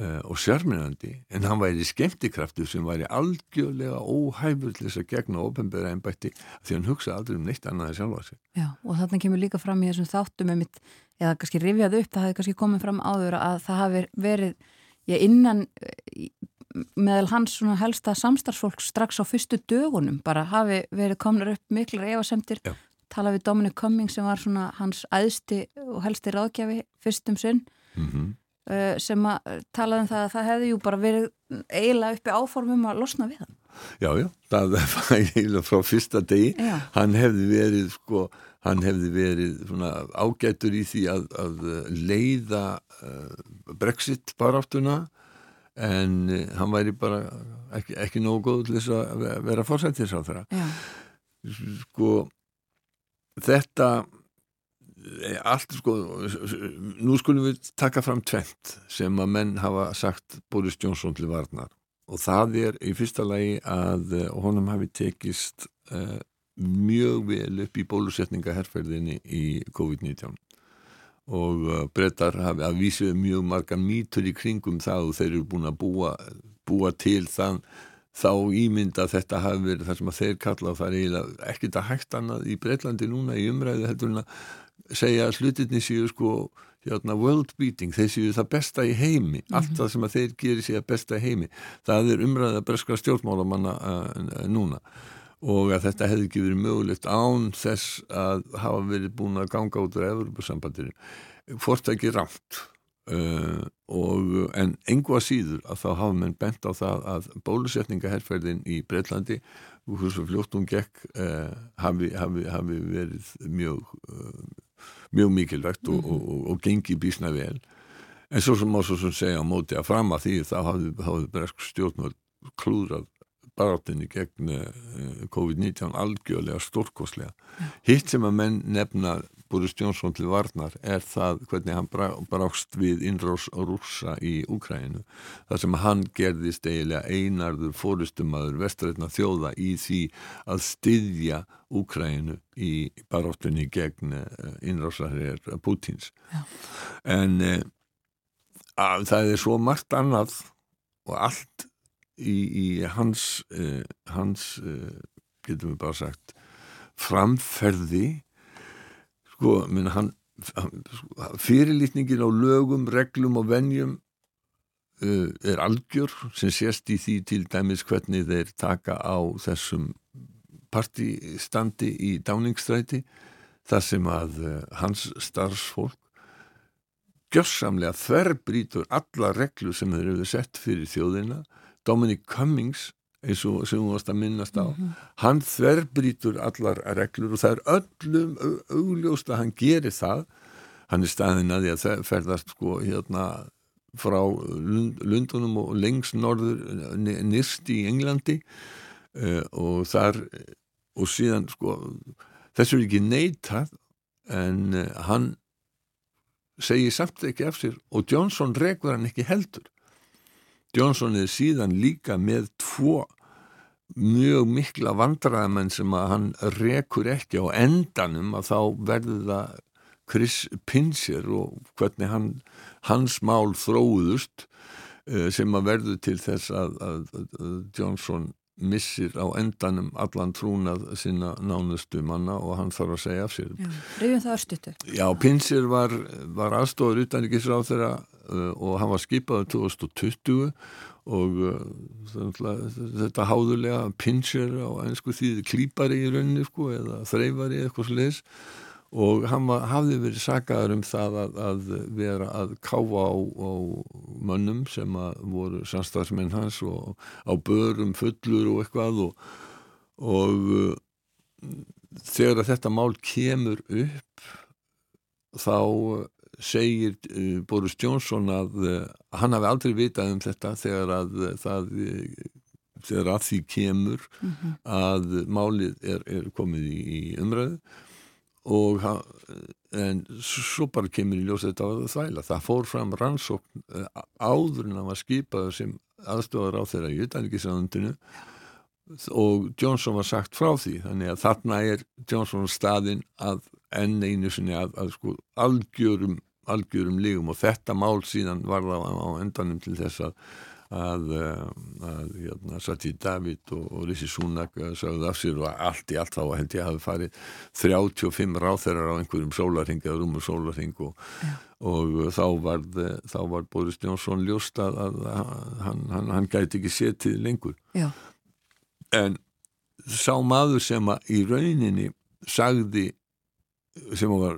og sérmynandi en hann væri skemmtikraftur sem væri algjörlega óhæfur til þess að gegna ofenbæra ennbætti því hann hugsa aldrei um neitt annað en sjálfa sig. Já og þarna kemur líka fram í þessum þáttum um mitt, eða kannski rifjað upp, það hefði kannski komið fram áður að það hafi verið já, innan meðal hans helsta samstarfsfólk strax á fyrstu dögunum bara hafi verið komnur upp miklar efasemtir tala við Dominic Cummings sem var svona hans æðsti og helsti ráðgjafi fyrstum sinn mm -hmm. Uh, sem að talaði um það að það hefði jú bara verið eiginlega uppi áformum að losna við hann. Já, já, það var eiginlega frá fyrsta degi, Já. hann hefði verið sko, hann hefði verið svona ágættur í því að, að leiða uh, Brexit baráttuna en hann væri bara ekki, ekki nógu góð til þess að ve- vera fórsættisáþara Já, sko þetta eh, allt sko nú skulum við taka fram tvent sem að menn hafa sagt Boris Johnson til varnar. Og það er í fyrsta lagi að eh, honum hafi tekist uh, mjög vel upp í bólusetningaherferðinni í COVID-19 og uh, brettar hafi að vísu mjög marga mýtur í kringum það og þeir eru búin að búa, búa til þann þá ímynd að þetta hafi verið það sem að þeir kalla og það er eiginlega ekkert að hægt annað í Breitlandi núna í umræðu heldur en að segja að hlutinni séu sko hérna, world beating, þeir séu það besta í heimi. Allt það sem að þeir gerir séu það besta í heimi. Það er umræða breska stjórnmálamanna uh, núna. Og að þetta hefði ekki verið mögulegt án þess að hafa verið búin að ganga út úr Evropasambandinu hvort ekki rámt uh, og en engu að síður að þá hafa menn bent á það að bólusetningaherferðin í Breitlandi og hversu fljótt hún gekk uh, hafi, hafi, hafi verið mjög uh, mjög mikilvægt og, og, og, og gengi bísna vel. En svo sem má svo segja á móti að fram að því þá hafði, hafði bresk stjórnvöld klúðrað barátinni gegn uh, COVID-19 algjörlega stórkoslega hitt sem að menn nefna Boris Johnson til varnar er það hvernig hann brá, brást við innrós rúsa í Úkrænu þar sem hann gerðist eiginlega einarður fórustumadur vestrætna þjóða í því að styðja Úkrænu í barátunni gegn uh, innrósarher Pútins Já. en uh, að það er svo margt annað og allt í, í hans uh, hans, getum við bara sagt framferði sko, minn hann, hann fyrirlítningin á lögum, reglum og venjum uh, er algjör sem sést í því til dæmis hvernig þeir taka á þessum partistandi í dáningstræti þar sem að uh, hans starfsfólk gjörsamlega þverbrýtur alla reglu sem þeir eru sett fyrir þjóðina. Dominic Cummings eins og sem hún varst að minnast á. Hann þverbrýtur allar reglur og það er öllum au- augljóst að hann gerir það. Hann er staðinn að því að það ferðast sko hérna frá Lund, Lundunum og lengst norður nyrst í Englandi uh, og þar og síðan sko þessu er ekki neitað en uh, hann segir samt ekki af sér og Johnson rekur hann ekki heldur Johnson er síðan líka með tvo mjög mikla vandræðamenn sem að hann rekur ekki á endanum að þá verður það Chris Pincher og hvernig hann, hans mál þróðust eh, sem að verður til þess að, að, að Johnson missir á endanum allan trúnað sinna nánustu manna og hann þarf að segja af sér. Rifjum það örstutu. Já, Pinsir var, var aðstofur utanrikisráð þeirra uh, og hann var skipaður 2020 og uh, þetta háðulega Pinsir á einsku þýði klípari í rauninni sko, eða þreifari eða eitthvað sliðis og hann var, hafði verið sakaður um það að, að vera að káfa á, á mönnum sem voru samstagsmenn hans og á börum fullur og eitthvað og, og uh, þegar þetta mál kemur upp þá uh, segir uh, Boris Johnson að hann hafi aldrei vitað um þetta þegar að það þegar að því kemur að málið er, er komið í, í umræðu og en svo bara kemur í ljós þetta að þvæla. Það fór fram rannsókn uh, áður en hann var skipaður sem aðstofar á þeirra í utanrikiðsraðundinu og Johnson var sagt frá því. Þannig að þarna er Johnson staðinn að enn einu sinni að, að sko algjörum algjörum lígum og þetta mál síðan var það á endanum til þess að að, eh, að hérna, Sati David og, og Rissi Súnak sagði af sér og allt í allt þá held ég að hafi farið 35 ráþerar á einhverjum sólarhing eða rúmur sólarhing og, og þá var, þá var Boris Johnson ljóst að, að hann, hann, hann gæti ekki setið lengur. Já, en sá maður sem að í rauninni sagði sem var,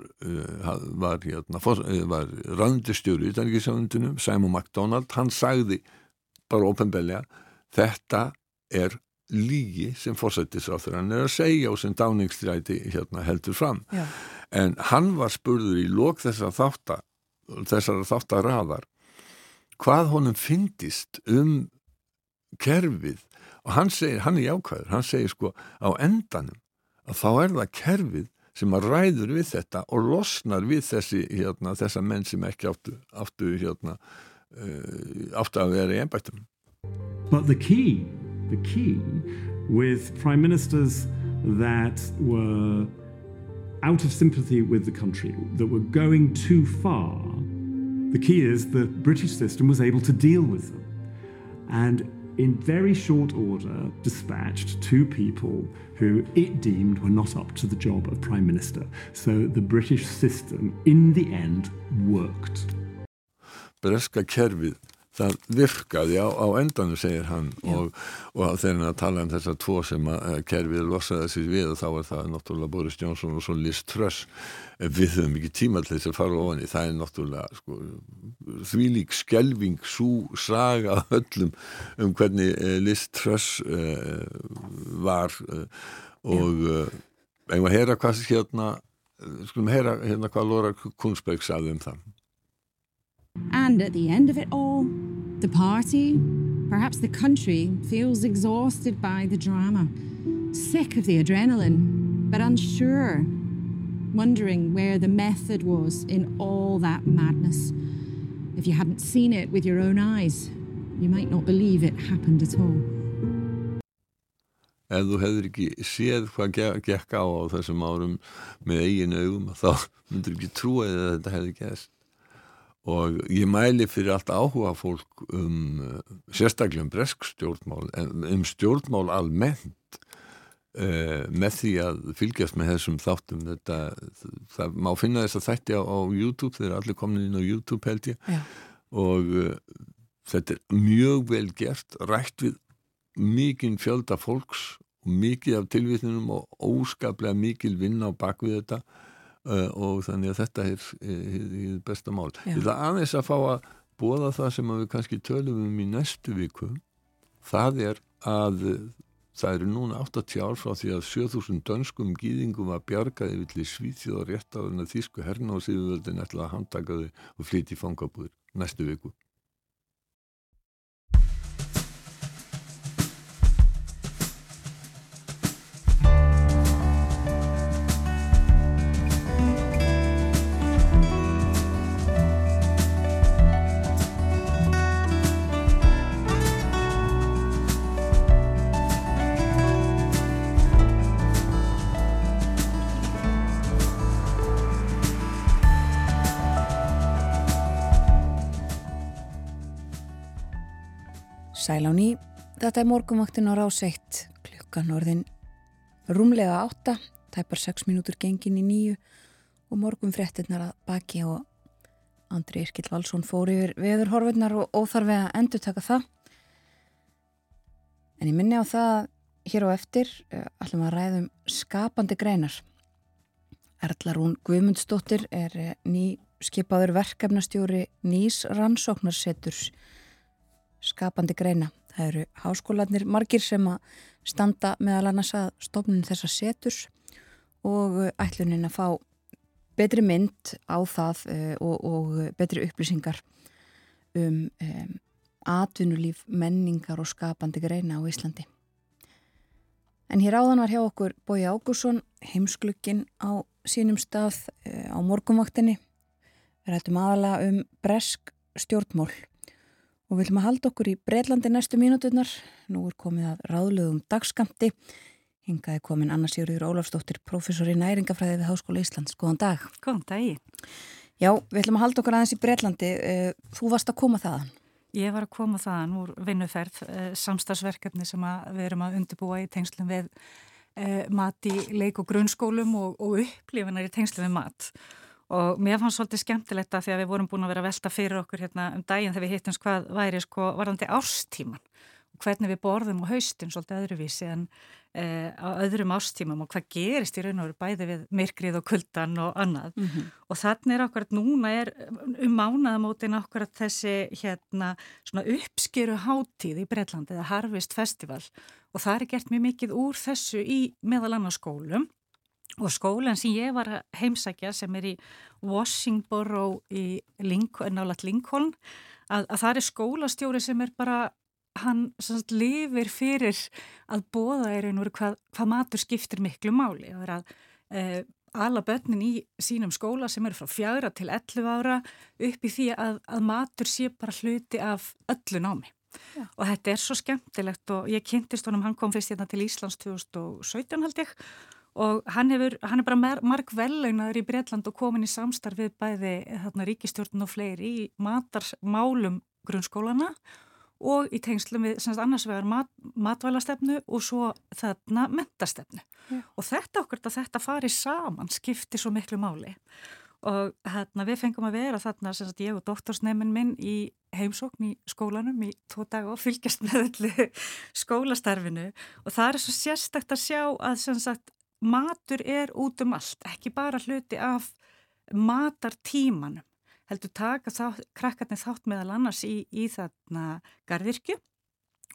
var, hérna, var randistjóri í Dangiðsjáðundunum, Simon MacDonald, hann sagði bara ofinbelja, þetta er lígi sem fórsættisráþur hann er að segja og sem dáningstræti hérna, heldur fram. Já. En hann var spurður í lók þessar þáttar, þessar þáttar raðar hvað honum fyndist um kerfið og hann segir, hann er jákvæður, hann segir sko á endanum að þá er það kerfið sem að ræður við þetta og losnar við þessi, hérna, þessa menn sem ekki áttu, áttu, hérna, áttu að vera í ennbættum. But the key, the key with prime ministers that were out of sympathy with the country, that were going too far, the key is the British system was able to deal with them. And in very short order, dispatched two people who it deemed were not up to the job of Prime Minister. So the British system, in the end, worked. Breska kerfið það virkaði á, á endanu segir hann og, og þegar hann tala um þessar tvo sem að kerfið losaði sér við og þá er það náttúrulega Boris Johnson og svo Liz Truss. Við höfum ekki tíma til þess að fara ofan í það er náttúrulega sko, því lík skelving svo saga öllum um hvernig uh, Liz Truss uh, var uh, og einhvað heyra hvað hérna skulum heyra hérna hvað Laura Kunzberg sagði um það And at the end of it all, the party, perhaps the country, feels exhausted by the drama, sick of the adrenaline, but unsure, wondering where the method was in all that madness. If you hadn't seen it with your own eyes, you might not believe it happened at all. Ef þú hefur ekki séð hvað gekk á á þessum árum með eigin augum, þá myndur ekki trúa að þetta hefði gæst og ég mæli fyrir allt áhuga fólk um sérstaklega um bresk stjórnmál um stjórnmál almennt uh, með því að fylgjast með þessum þáttum. Þetta, það má finna þess að þætti á, á YouTube, þeir eru allir komin inn á YouTube held ég. Já. og uh, þetta er mjög vel gert, rætt við mikinn fjölda fólks og mikið af tilvitnunum og óskaplega mikil vinna á bakvið þetta og þannig að þetta er, er, er besta mál. Ég ætla aðeins að fá að bóða það sem við kannski tölum um í næstu viku það er að það eru núna 80 ár frá því að 7000 dönskum gýðingum var bjargaði villi svíþjóð og rétt þennan þýsku herna og síðuvöldin ætla að handtaka þau og flytja í fangabúður næstu viku. Sæl á ný, þetta er morgumvaktin á ráseitt, klukkan orðin rúmlega átta, tæpar 6 mínútur gengin í nýju og morgum fréttinnar að baki og Andri Irkild Valsson fór yfir veðurhorfurnar og óþarfi að endur taka það. En ég minni á það hér á eftir, uh, ætlum að ræðum skapandi greinar. Erla Rún Guðmundsdóttir er uh, ný skipaður verkefnastjóri nýs rannsóknarseturs skapandi greina. Það eru háskólanir margir sem að standa meðal annars að stofnun þessa seturs og ætlunin að fá betri mynd á það uh, og, og betri upplýsingar um, um atvinnulíf, menningar og skapandi greina á Íslandi. En hér áðan var hjá okkur Bói Ágúrsson, heimsklukkin á sínum stað uh, á morgumvaktinni. Við rættum aðalega um bresk stjórnmól og við viljum að halda okkur í Breitlandi næstu mínúturnar. Nú er komið að ráðlögum dagskamti. Hingaði komin Anna Sigurður Ólafsdóttir, professor í næringafræði við Háskóla Íslands. Góðan dag. Góðan dagi. Já, við ætlum að halda okkur aðeins í Breitlandi. Eh, þú varst að koma þaðan. Ég var að koma þaðan úr vinnuferð, samstagsverkefni sem við erum að undirbúa í tengslum við mat í leik og grunnskólum og, og upplifinar í tengslum við mat. Og mér fannst svolítið skemmtilegt að því að við vorum búin að vera að velta fyrir okkur hérna um daginn þegar við hittum hvað væri sko varðandi árstíman og hvernig við borðum á haustin svolítið öðruvísi en eh, á öðrum ástímum og hvað gerist í raun og veru bæði við myrkrið og kuldan og annað. Mm -hmm. og þannig er akkurat núna er um mánaðamótin akkurat þessi hérna svona uppskeru hátíð í Breitlandi, það Harvest Festival. Og það er gert mjög mikið úr þessu í meðal annarskólum og skólan sem ég var að heimsækja sem er í Washington í Lincoln, nálat Lincoln að, að það er skólastjóri sem er bara hann sagt, lifir fyrir að bóða er einhverju hvað, hvað matur skiptir miklu máli. Það er að e, ala börnin í sínum skóla sem eru frá fjagra til 11 ára upp í því að, að matur sé bara hluti af öllu námi. Já. Og þetta er svo skemmtilegt og ég kynntist honum, hann kom fyrst hérna til Íslands 2017 held ég og hann, hefur, hann er bara marg velaunaður í Breitland og komin í samstarfið bæði þarna ríkistjórn og fleiri í matarmálum grunnskólana og í tengslum við semst, annars vegar mat, matvælastefnu og svo þarna mentastefnu ja. og þetta okkur að þetta fari saman skipti svo miklu máli. Og hérna við fengum að vera þarna semst, ég og doktorsneimin minn í heimsókn í skólanum í tvo dag og fylgjast með öllu skólastarfinu. Og það er svo sérstakt að sjá að semst, matur er út um allt, ekki bara hluti af matartímanum heldur taka þá, krakkarnir þátt meðal annars í, í þarna gardirkju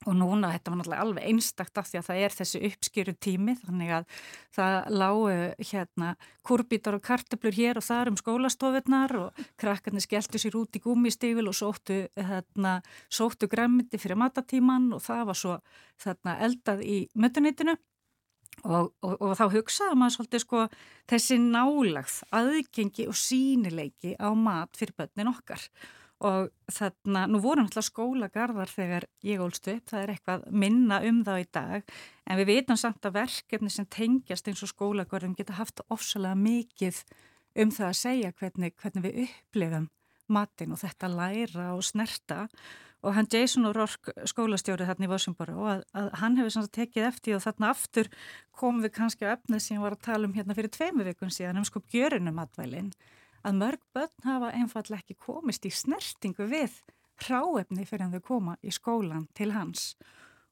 og núna þetta var náttúrulega alveg einstakt af því að það er þessi uppskýru tími þannig að það lágu hérna kurbítar og kartöblur hér og þar um skólastofinnar og krakkarnir skelltu sér út í gúmistífil og sóttu, hérna, sóttu græmiti fyrir matatíman og það var svo þarna eldað í mötunitinu Og, og, og þá hugsaði maður svolítið sko þessi nálagð, aðgengi og sínileiki á mat fyrir börnin okkar. Og þarna, nú voru náttúrulega skólagarðar þegar ég ólstu upp, það er eitthvað minna um þá í dag en við veitum samt að verkefni sem tengjast eins og skólagarðum geta haft ofsalega mikið um það að segja hvernig, hvernig við upplifum matin og þetta læra og snerta. og hann Jason O'Rourke skólastjórið þarna í Vössumbora og að, að hann hefur svona tekið eftir og þarna aftur komum við kannski á efnið sem var að tala um hérna fyrir tveimu vikun síðan um sko gjörunum atvælinn að mörg börn hafa einfallega ekki komist í snertingu við hráefni fyrir að þau koma í skólan til hans.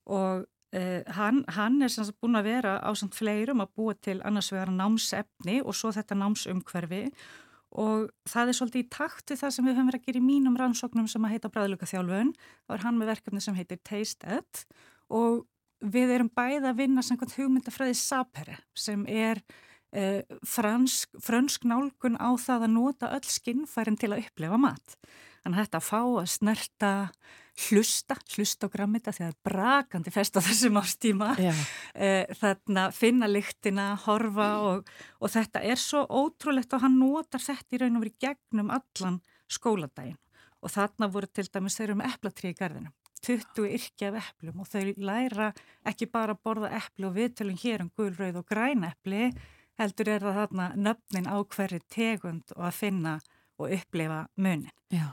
Og eh, hann, hann er sagt búin að vera á samt fleirum að búa til annars vegar námsefni og svo þetta námsumhverfi og það er svolítið í takt við það sem við höfum verið að gera í mínum rannsóknum sem að heita bræðluga þjálfun þá er hann með verkefni sem heitir Taste Ed. Og við erum bæða að vinna samkvæmt hugmyndafræði Sapere sem er eh, fransk, fransk nálgun á það að nota öll skinnfærin til að upplefa mat. Þannig að þetta að fá að snerta hlusta, hlusta á grammita því að það er brakandi fest á þessum ástíma e, þarna finna lyktina, horfa og, og þetta er svo ótrúlegt og hann notar þetta í raun og verið gegnum allan skóladaginn og þarna voru til dæmis þeir eru með eplatri í gardinu 20 yrkja af eplum og þau læra ekki bara að borða epli og viðtölum hér um gulrauð og græn epli heldur er það þarna nöfnin á hverju tegund og að finna og upplefa munin. Já.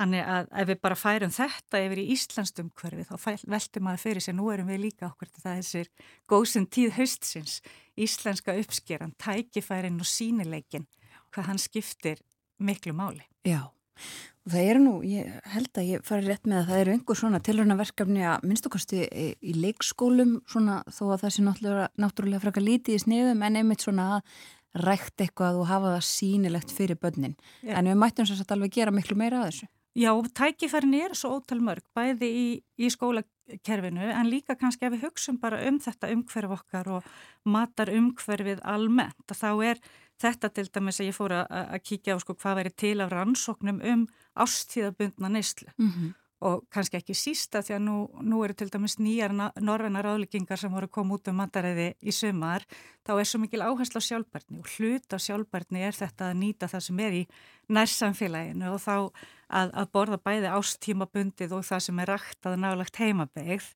Þannig að ef við bara færum þetta yfir í Íslandstum hverfi þá veltum maður fyrir sig, nú erum við líka okkur til það þessir góðsinn tíð haustsins, íslenska uppskeran, tækifærin og sínileikin, hvað hann skiptir miklu máli. Já, og það eru nú, ég held að ég fari rétt með að það eru einhver svona tilhörnaverkefni að minnstokkasti í leikskólum svona þó að það sé náttúrulega, náttúrulega frekar lítið í sniðum en einmitt svona að rækt eitthvað og hafa það sínilegt fyrir börnin. Já. En við mættum að alveg gera miklu meira að þessu. Já, tækifærin er svo ótal mörg, bæði í, í skólakerfinu en líka kannski ef við hugsun bara um þetta umhverf okkar og matar umhverfið almennt. Þá er þetta til dæmis að ég fór að, að kíkja á sko, hvað væri til af rannsóknum um ástíðabundna neyslu. Mm -hmm og kannski ekki sísta því að nú, nú eru til dæmis nýjar norræna ráðleggingar sem voru að koma út um mataræði í sömar, þá er svo mikil áherslu á sjálfbærni og hlut á sjálfbærni er þetta að nýta það sem er í nærsamfélaginu og þá að, að borða bæði ástímabundið og það sem er rægt að nálagt heimabegð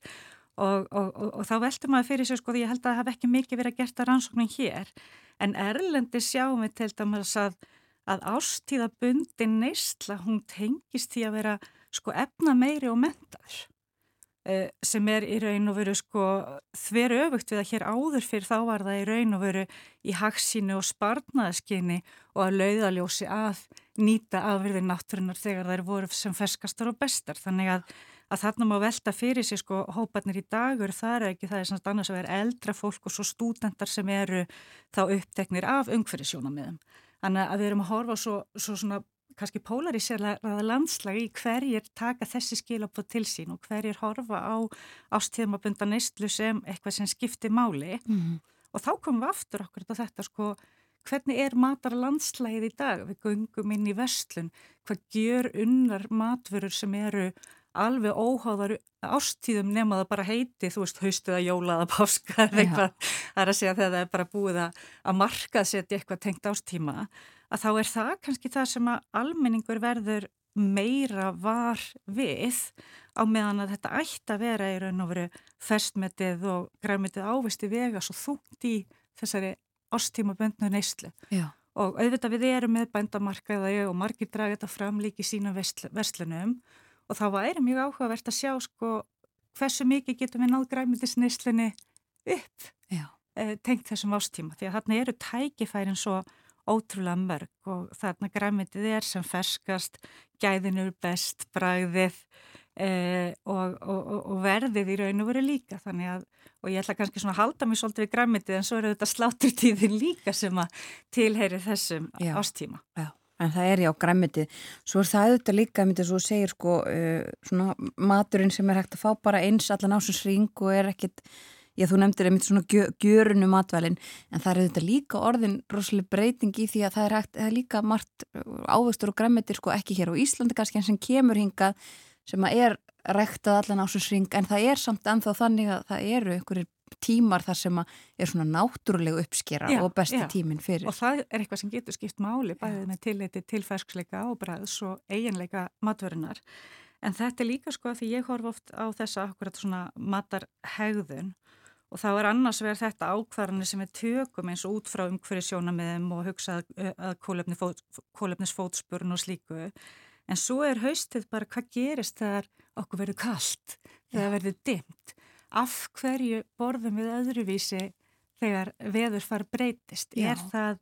og, og, og, og þá veldur maður fyrir sig sko því ég held að það hef ekki mikið verið að gert að rannsóknin hér. En Erlendi sjáum við til dæmis að, að ástíðabundin neysla hún tengist því að vera sko efna meiri og mentaður eh, sem er í raun og veru sko þver öfugt við að hér áður fyrir þá var það í raun og veru í haksínu og sparnaðskinni og að lauðaljósi að nýta afverðin náttúrunar þegar þær voru sem ferskastar og bestar þannig að, að þarna má velta fyrir sig sko hóparnir í dagur þar er ekki það er svona annars að vera eldra fólk og svo stúdendar sem eru þá uppteknir af umhverfisjónamiðum. Þannig að við erum að horfa svo, svo svona kannski polaríseraða landslagi í hverjir taka þessi skilabóð til sín og hverjir horfa á ástíðumabunda neistlu sem eitthvað sem skiptir máli mm. og þá komum við aftur okkur á þetta sko hvernig er matar landslægið í dag? Við gungum inn í vestlun, hvað gjör unnar matvörur sem eru alveg óháðar ástíðum nema það bara heiti, þú veist, haustuða, jólaða, páska eða eitthvað, það er að segja þegar það er bara búið að, að markaðsetja eitthvað tengt ástíma, að þá er það kannski það sem að almenningur verður meira var við á meðan að þetta ætti að vera í raun og veru festmetið og græmitið ávisti vega svo þúnt í þessari ástíma böndnu neyslu. Já. Og auðvitað við erum með bændamarkaða og margir draga þetta fram líki sínum verslunum og þá væri mjög áhugavert að sjá sko hversu mikið getum við náð græmiðisneislunni upp e, tengt þessum ástíma því að þarna eru tækifærin svo ótrúlega mörg og þarna græmiðið er sem ferskast, gæðinur best, bræðið e, og, og, og verðið í raun og veru líka þannig að og ég ætla kannski svona að halda mig svolítið við græmitið en svo eru þetta sláturtíðin líka sem að tilheyri þessum Já. ástíma. Já. En það er já græmitið. Svo er það auðvitað líka, myndið svo segir sko, uh, svona maturinn sem er hægt að fá bara eins allan ásins ring og er ekkit, já þú nefndir einmitt svona gjö, gjörunu matvælinn, en það er auðvitað líka orðin rosalega breyting í því að það er hægt, það er líka margt ávöxtur og græmitið sko ekki hér á Íslandi kannski en sem kemur hingað sem að er ræktað allan ásins ring, en það er samt ennþá þannig að það eru einhverjir tímar þar sem er svona náttúrulega uppskera já, og besti já. tímin fyrir. Og það er eitthvað sem getur skipt máli bæðið með tilleiti til fersksleika og bræðs og eiginleika matvörunar. En þetta er líka sko að því ég horf oft á þessa akkurat svona matarhegðun og þá er annars verið þetta ákvarðanir sem við tökum eins og út frá umhverju sjónamiðum og hugsa að kólefnisfótspurn og slíku. En svo er haustið bara hvað gerist þegar okkur verður kallt, þegar verður dimmt af hverju borðum við öðruvísi þegar veður far breytist er það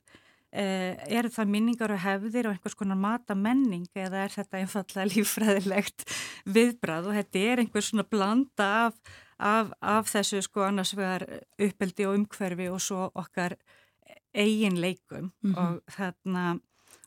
Uh, eru það minningar og hefðir og einhvers konar matamenning eða er þetta einfallega lífræðilegt viðbrað og þetta er einhvers svona blanda af, af, af þessu sko annars vegar uppeldi og umhverfi og svo okkar eigin leikum. Mm -hmm. og þarna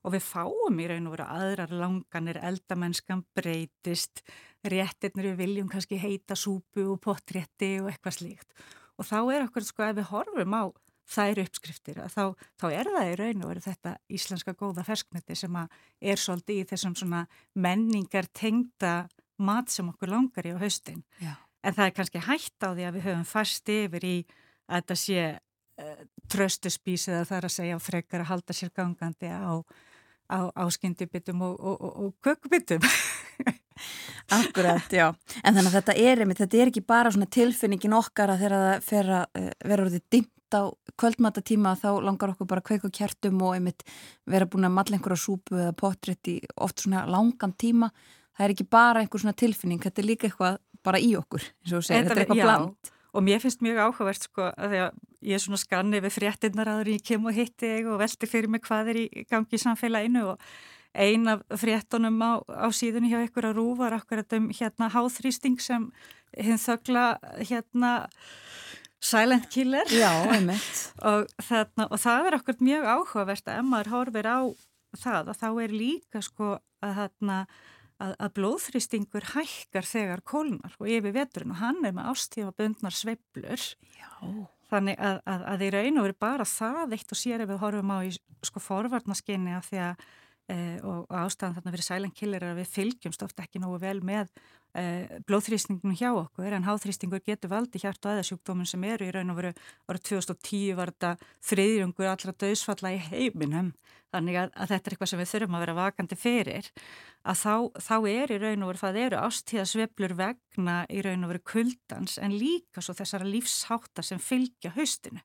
og við fáum í raun og veru aðrar langanir, eldamennskan breytist, réttirnir við viljum kannski heita súpu og potrétti og eitthvað slíkt. Og þá er okkur sko ef við horfum á þær uppskriftir þá, þá er það í raun og veru þetta íslenska góða ferskmeti sem er svolítið í þessum svona menningar tengda mat sem okkur langar í á haustin. Já. En það er kannski hægt á því að við höfum fast yfir í að þetta sé uh, tröstuspís eða það er að segja frekar að halda sér gangandi á á, á skyndibittum og, og, og, og kökubittum. Akkurat, já. En þannig að þetta er, þetta er ekki bara svona tilfinningin okkar að þegar það fer að uh, vera orðið dimt á kvöldmatatíma þá langar okkur bara að kveika kjartum og einmitt vera búin að matla einhverja súpu eða potrétt í oft svona langan tíma. Það er ekki bara einhver svona tilfinning, þetta er líka eitthvað bara í okkur, eins og segir, þetta er eitthvað bland. Og mér finnst mjög áhugavert sko að því að ég er svona skanni við fréttinnar aður ég kem og hitti og velti fyrir mig hvað er í gangi í samfélaginu. Og ein af fréttunum á, á síðunni hjá ykkur að rúfa er akkurat um hérna háþrýsting sem hinn þögla hérna silent killer. Já, og, þarna, og það er akkurat mjög áhugavert að ef maður horfir á það að þá er líka sko að þarna að, að blóðþrýstingur hækkar þegar kólnar og yfir veturinn. Og hann er með ástífa bundnar sveiblur þannig að, að, að í raun og veru bara það eitt og sér ef við horfum á í sko forvarnaskinni af því að e, og, og ástæðan þarna fyrir sælenkillir er að við fylgjumst ofta ekki nógu vel með e, blóðþrýstingunum hjá okkur en háþrýstingur getur valdi hjart og aðersjúkdóminn sem eru í raun og veru árið 2010 var þetta þriðjungur allra döðsfalla í heiminum. Þannig að, að þetta er eitthvað sem við þurfum að vera vakandi fyrir. Að þá, þá er í raun og veru það eru ástíðasveplur vegna í raun og veru kuldans en líka svo þessara lífsháta sem fylgja haustinu.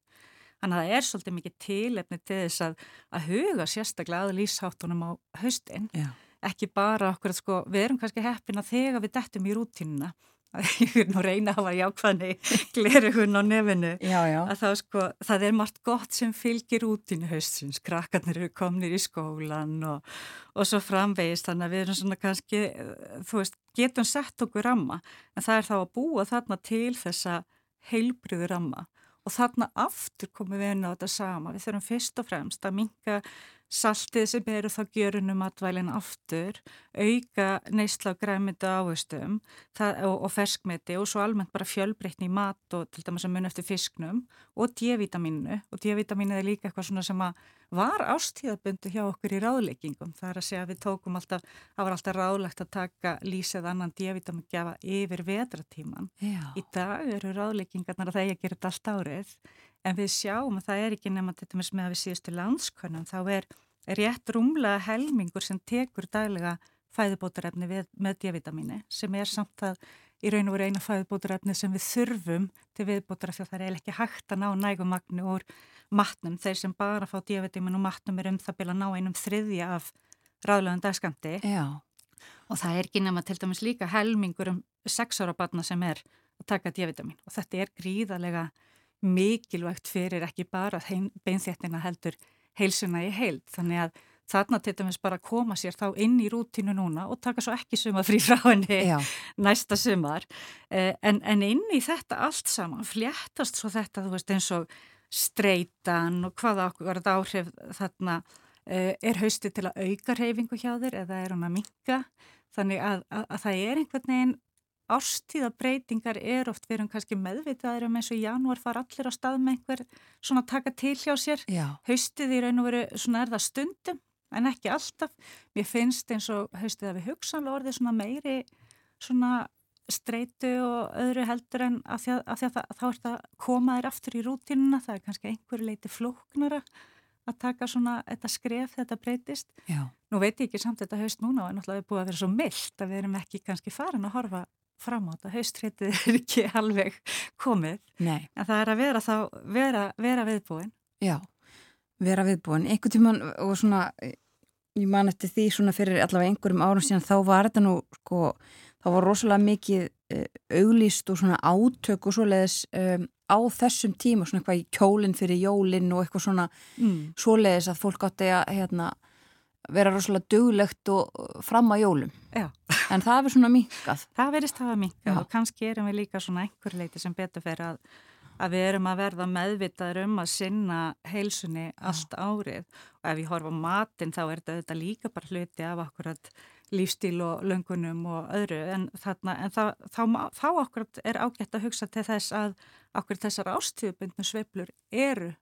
Þannig að það er svolítið mikið tilefni til þess að, að huga sérstaklega að lífsháttunum á haustin. Já ekki bara okkur að sko, við erum kannski heppina þegar við dettum í rútínuna ég vil nú reyna að hafa jákvæðni glerugun á nefinu já, já. að þá sko, það er margt gott sem fylgir út í haustins, krakkarnir eru komnir í skólan og, og svo framvegist, þannig að við erum svona kannski, þú veist, getum sett okkur ramma, en það er þá að búa þarna til þessa heilbriðu ramma. Og þarna aftur komum við inn á þetta sama, við þurfum fyrst og fremst að minka saltið sem eru þá gjörunum matvælinn aftur, auka neysla og græmyndu áherstum og, og ferskmeti og svo almennt bara fjölbreytni í mat og til dæmis að mun eftir fisknum og D-vitamínu og D-vitamínu er líka eitthvað svona sem að var ástíðabundu hjá okkur í ráðleikingum. Það er að segja að við tókum alltaf, það var alltaf ráðlegt að taka lísið annan D-vitamin gefa yfir vetratíman. Já. Í dag eru ráðleikingarnar að það er að gera þetta allt árið en við sjáum að það er ekki nema þetta með að við síðustu landskonum þá er rétt rúmlega helmingur sem tekur daglega fæðubótarefni með D-vitamíni sem er samt að í raun og veru eina fæðubótarefni sem við þurfum til viðbótara því að það er ekki hægt að ná nægumagnu úr matnum. Þeir sem bara fá D-vitamin og matnum er um það bila ná einum þriðja af ráðlegan dagskamti Já. og það er ekki nema til dæmis líka helmingur um sex ára batna sem er að taka D-vitamin og þetta er gríðarlega mikilvægt fyrir ekki bara beinþéttina heldur heilsuna í heild. Þannig að þarna til dæmis bara koma sér þá inn í rútinu núna og taka svo ekki suma frí frá henni Já. næsta sumar. Eh, en, en inn í þetta allt saman fléttast svo þetta, þú veist, eins og streitan og hvaða okkur áhrif þarna eh, er hausti til að auka reyfingu hjá þér eða er hún að minka. Þannig að, að, að það er einhvern veginn árstíðabreitingar er oft við erum kannski meðvitaðir um eins og í janúar fara allir á stað með einhver svona taka til hjá sér Já. haustið í raun og veru svona er það stundum en ekki alltaf mér finnst eins og haustið að við hugsanlega orðið svona meiri svona streitu og öðru heldur en að því að, að, því að það, þá er það komaðir aftur í rútinuna það er kannski einhverju leiti flóknara að taka svona þetta skref þetta breytist Já. nú veit ég ekki samt þetta haust núna og náttúrulega við búið að vera svo myllt að við erum ekki kannski farin að horfa fram á þetta, haustréttið er ekki alveg komið, Nei. en það er að vera þá, vera, vera viðbúin. Já, vera viðbúin. Einhvern tíman og svona, ég man eftir því svona fyrir allavega einhverjum árum síðan, þá var þetta nú, sko, þá var rosalega mikið uh, auglýst og svona átök og svoleiðis um, á þessum tíma, svona eitthvað í kjólinn fyrir jólinn og eitthvað svona Mm. svoleiðis að fólk átti að, hérna, vera rosalega duglegt og fram að jólum. Já. En það er svona minkað. Það verist hafa Já. minkað og kannski erum við líka svona einhver leiti sem betur fyrir að, að við erum að verða meðvitaður um að sinna heilsunni allt árið og ef ég horfa matinn þá er þetta líka bara hluti af akkurat lífstíl og löngunum og öðru en, þarna, en það, þá, þá akkurat er ágætt að hugsa til þess að akkurat þessar ástíðubundnu sveiflur eru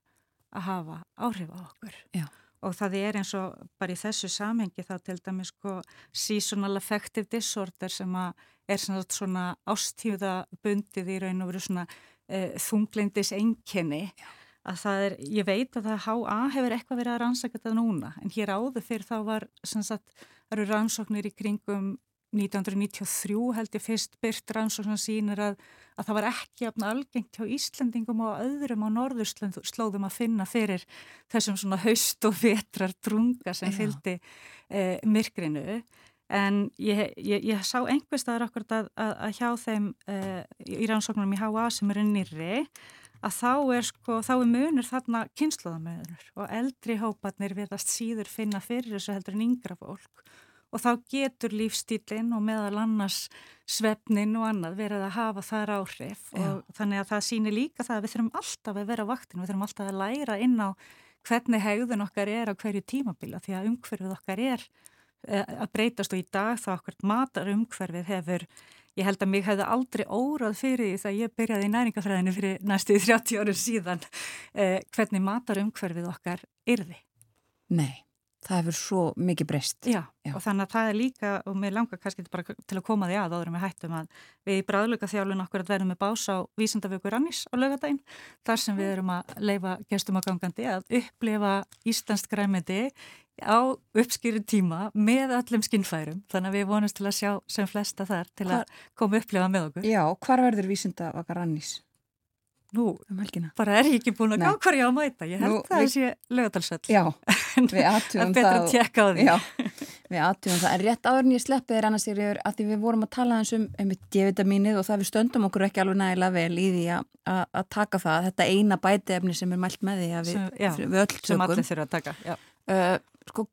að hafa áhrif á okkur. Já. Og það er eins og bara í þessu samhengi þá til dæmis sko seasonal affective disorder sem að er svona, svona ástíðabundið í raun og veru svona e, þunglindis enkenni að það er, ég veit að það HA hefur eitthvað verið að rannsaka þetta núna en hér áður fyrir þá var sagt, rannsóknir í kringum 1993 held ég fyrst byrt rannsóknar sínir að, að það var ekki algengt hjá Íslandingum og öðrum á norðurslóðum að finna fyrir þessum svona haust og vetrar drunga sem fylgdi eh, myrkrinu. En ég, ég, ég sá einhver staðar okkur að, að, að hjá þeim eh, í rannsóknunum í HA sem eru nýrri að þá er sko, þá er munur þarna kynnslóðamöðunur og eldri hópatnir viðast síður finna fyrir þessu heldur en yngra fólk og þá getur lífstílinn og meðal annars svefnin og annað verið að hafa þar áhrif. Já. og þannig að það sýnir líka það að við þurfum alltaf að vera á vaktinu, við þurfum alltaf að læra inn á hvernig hegðun okkar er á hverju tímabila því að umhverfið okkar er eh, að breytast. Og í dag þá okkur matar umhverfið hefur Ég held að mig hefði aldrei órað fyrir því þegar ég byrjaði í næringafræðinu fyrir næstu 30 árið síðan eh, hvernig matar umhverfið okkar yrði. Nei, það hefur svo mikið breyst. Já, Já. og þannig að það er líka, og mér langar kannski bara til að koma því að áður en við hættum að við í bræðluga þjálun okkur að verðum með bás á vísindavöku Rannís á lögadaginn, þar sem við erum að leifa gestum á gangandi að upplifa Íslandsk græmiti á uppskýru tíma með öllum skinnfærum, þannig að við vonumst til að sjá sem flesta þar til að koma að upplifa með okkur. Já, hvar verður vísinda vakar annís? Nú, um bara er ég ekki búin að gá hvað ég á að mæta, ég held Nú, það við- sé lögadalsöll. Já, við aðtugum Það er að því. Já, við aðtjóðum það. En rétt áður en ég sleppi þér annars yfir að því við vorum að tala eins um einmitt D-vitamínið og það við stöndum okkur ekki alveg nægilega vel í því að taka það. Þetta eina bætiefni sem er mælt með því að við, já, við. Sem allir þurfa að taka, já. Uh, sko,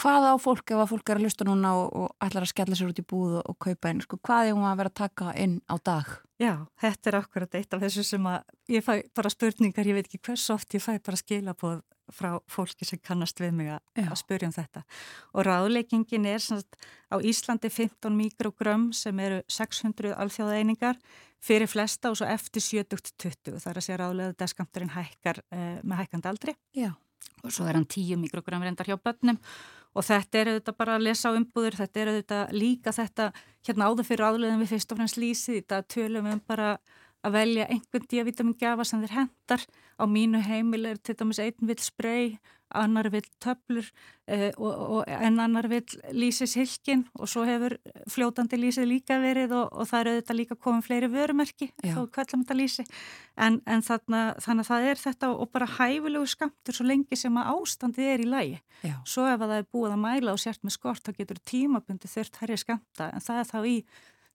hvað á fólk ef að fólk er að hlusta núna og, og ætlar að skella sér út í búð og, og kaupa einn, sko, hvað er hún að vera að taka inn á dag? Já, þetta er akkurat eitt af þessu sem að ég fæ bara spurningar, ég veit ekki hvers oft ég fæ bara skilabóð frá fólki sem kannast við mig að, spurja um þetta. Og ráðleikingin er sagt, á Íslandi 15 mikrogram sem eru 600 alþjóðeiningar fyrir flesta og svo eftir 70-20 þar að sé ráðlega að deskamturinn hækkar eh, með hækkandi aldri. Já og svo er hann 10 mikrogram reyndar hjá börnum. Og þetta er auðvitað bara að lesa á umbúður, þetta er auðvitað líka þetta hérna áður fyrir áðurleðin við fyrst og fremst lýsið, þetta tölum við um bara að velja einhvern díavítamingjafa sem þeir hendar. Á mínu heimil er til dæmis einn vill sprey, annar vill töflur eh, og, og, en annar vill lýsis hilkin og svo hefur fljótandi lýsið líka verið og, og það eru auðvitað líka komið fleiri vörumerki Já. þó kvöllum þetta lýsi. En, en þarna, þannig að það er þetta og bara hæfilegu skamtur svo lengi sem að ástandið er í lægi. Já. Svo ef það er búið að mæla og sért með skort þá getur tímabundi þurft herri skamta en það er þá í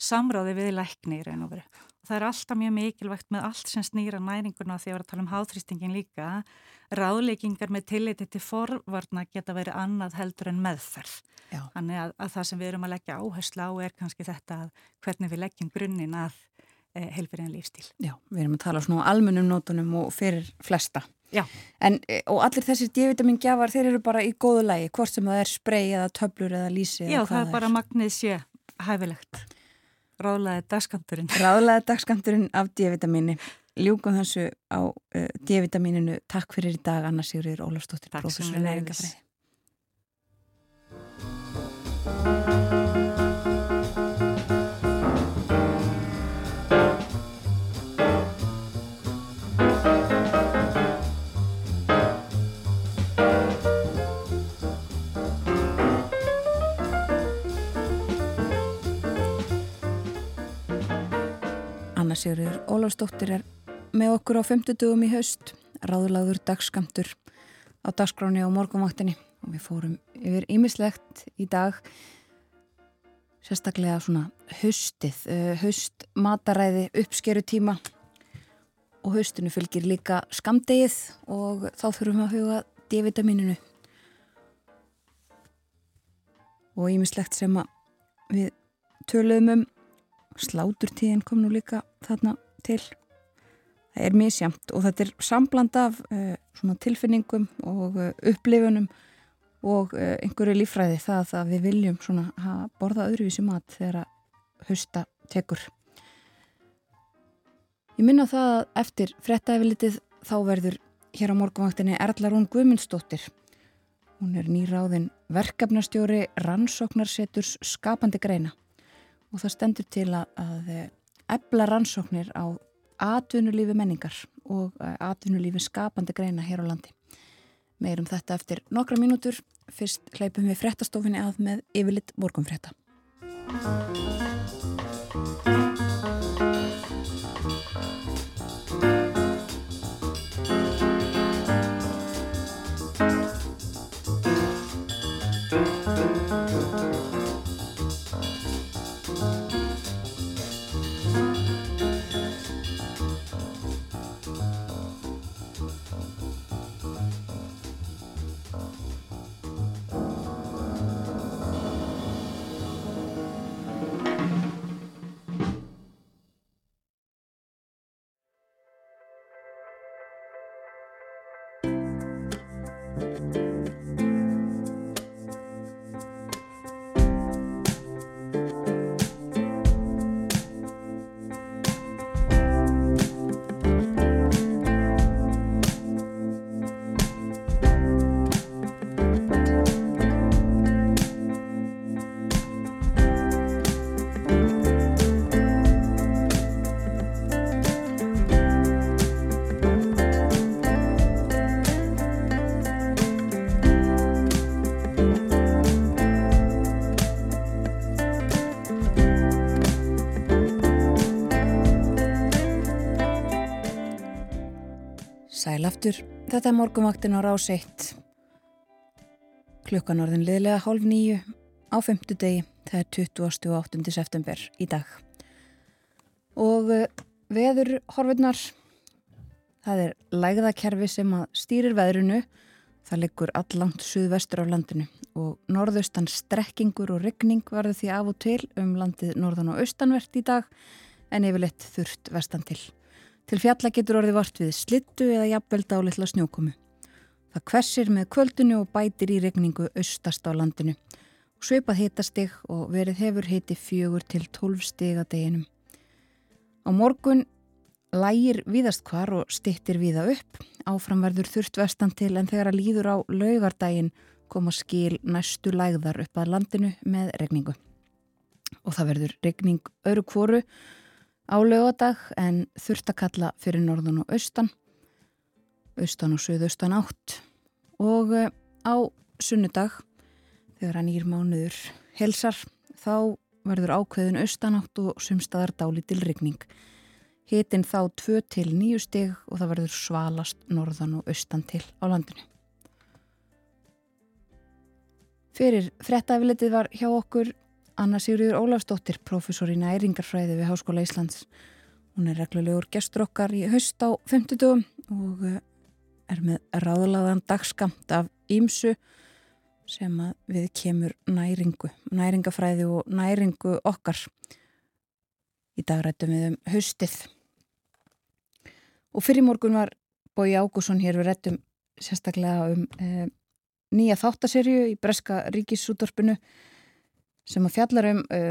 samráði við lækni í raun og veru. Það er alltaf mjög mikilvægt með allt sem snýra næringuna því að vera að tala um háþrýstingin líka. Ráðleikingar með tilliti til forvarna geta verið annað heldur en meðferð. Já. Þannig að, að það sem við erum að leggja áherslu á er kannski þetta að hvernig við leggjum grunninn að e, helfirinn lífstíl. Já, við erum að tala svona á almunum nótunum og fyrir flesta. Já. En, e, og allir þessir D-vitamin gjafar, þeir eru bara í góðu lægi, hvort sem það er sprey eða töblur eða lísi. Já, það er bara magnið sé hæfilegt. Ráðlaði dagskamturinn. Ráðlaði dagskamturinn af D-vitamíni. Ljúkum þessu á uh, D-vitamíninu. Takk fyrir í dag, Anna Sigurður Ólafsdóttir, professor Næringafræði. Anna Sigurður Ólafsdóttir er með okkur á 50 dugum í haust, ráðlaður dagskamtur á dagskráni á morgunvaktinni. Og við fórum yfir ímislegt í dag, sérstaklega svona haustið, eh, haust mataræði uppskeru tíma og haustinu fylgir líka skamdegið og þá þurfum við að huga D-vitamininu og ímislegt sem við töluðum um sláturtíðin kom nú líka þarna til. Það er misjamt og þetta er sambland af uh, tilfinningum og uh, upplifunum og uh, einhverju lífræði það að við viljum svona borða öðruvísi mat þegar að hausta tekur. Ég minna það að eftir frettæfilitið þá verður hér á morgunvaktinni Erla Rún Guðmundsdóttir. Hún er nýráðin verkefnastjóri rannsóknarseturs skapandi greina og það stendur til að, ebla rannsóknir á atvinnulífi menningar og eh, atvinnulífi skapandi greina hér á landi. Meirum þetta eftir nokkra mínútur. Fyrst hleypum við frettastofinni að með yfirlitt morgunfretta. Þetta er morgumvaktin á rás 1. Klukkan orðin liðlega hálf nýju á femtu degi, það er 28. september í dag. Og eh, veður horfinnar, það er lægðakerfi sem að stýrir veðrunu, það liggur allangt suðvestur á landinu og norðaustan strekkingur og regning varður því af og til um landið norðan og austanvert í dag en yfirleitt þurft vestan til. Til fjalla getur orðið vart við slittu eða jafnvel dálitla snjókomu. Það hversir með kvöldinu og bætir í regningu austast á landinu. Sveipað hitastig og verið hefur hiti fjögur til tólf stig að deginum. Á morgun lægir víðast hvar og stittir víða upp. Áframverður þurft vestan til en þegar að líður á laugardaginn koma skil næstu lægðar upp að landinu með regningu. Og það verður regning öru kvoru á laugadag en þurft að kalla fyrir norðun og austan austan og söðaustan átt og eh, á sunnudag þegar að nýr mánuður helsar þá verður ákveðin austan átt og sumstaðar dáli til regning. Hitin þá 2 til 9 stig og það verður svalast norðan og austan til á landinu. Fyrir frettafilitið var hjá okkur Anna Sigurður Ólafsdóttir, professor í næringarfræði við Háskóla Íslands. Hún er reglulegur gestur okkar í haust á 50 og eh, er með ráðlaðan dagskamt af ímsu sem við kemur næringu, næringafræði og næringu okkar. Í dag rættum við um haustið. Og fyrir morgun var Bói Ágússon hér við rættum sérstaklega um e, nýja þáttaserju í Breska ríkissútorpinu sem að fjallar um e,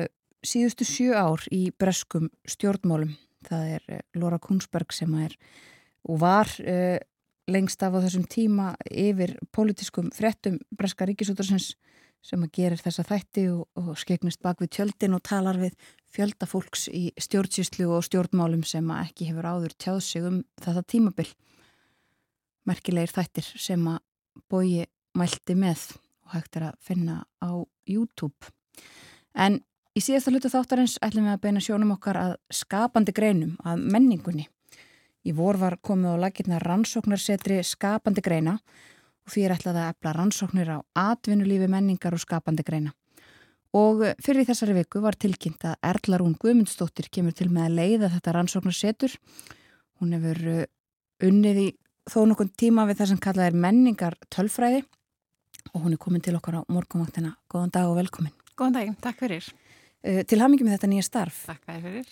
síðustu sjö ár í Breskum stjórnmálum. Það er e, Lóra Kunsberg sem er og var lengst af á þessum tíma yfir pólitískum frettum Breska ríkisútarsins sem að gerir þessa þætti og, og skegnist bak við tjöldin og talar við fjöldafólks í stjórnsýslu og stjórnmálum sem að ekki hefur áður tjáð sig um þetta tímabil. Merkilegir þættir sem að bóji mælti með og hægt er að finna á YouTube. En í síðasta hlutu þáttarins ætlum við að beina sjónum okkar að skapandi greinum, að menningunni Í vor var komið á lakirna rannsóknarsetri skapandi greina og því er ætlað að efla rannsóknir á atvinnulífi menningar og skapandi greina. Og fyrir þessari viku var tilkynnt að Erla Rún Guðmundsdóttir kemur til með að leiða þetta rannsóknarsetur. Hún hefur uh, unnið í þó nokkur tíma við það sem kallað er menningar tölfræði og hún er komin til okkar á morgumvaktina. Góðan dag og velkomin. Góðan dag, takk fyrir. Uh, til hamingi með þetta nýja starf. Takk fyrir.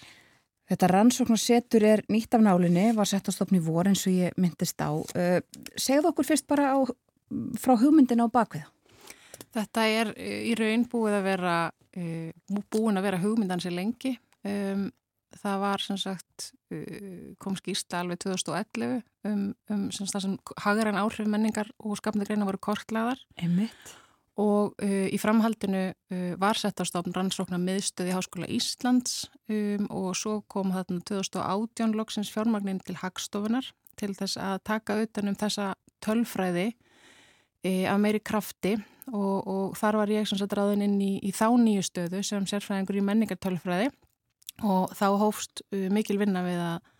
Þetta rannsóknarsetur er nýtt af nálinni, var sett á stopni vor eins og ég myndist á. Uh, segð okkur fyrst bara á, frá hugmyndina á bakvið. Þetta er uh, í raun búið að vera, uh, búin að vera hugmyndan sér lengi. Um, það var sem sagt, kom skýrsta alveg 2011 um, um sem sem hagaran áhrif menningar og skapnið greina voru kortlaðar. Emitt og uh, í framhaldinu uh, var sett á stofn rannsóknar miðstöði Háskóla Íslands um, og svo kom þarna 2018 loksins fjármagnin til Hagstofunar til þess að taka utanum þessa tölfræði uh, af meiri krafti. Og, og þar var ég sem sagt ráðin inn í, í þá nýju stöðu sem sérfræðingur í menningartölfræði. Og þá hófst uh, mikil vinna við að,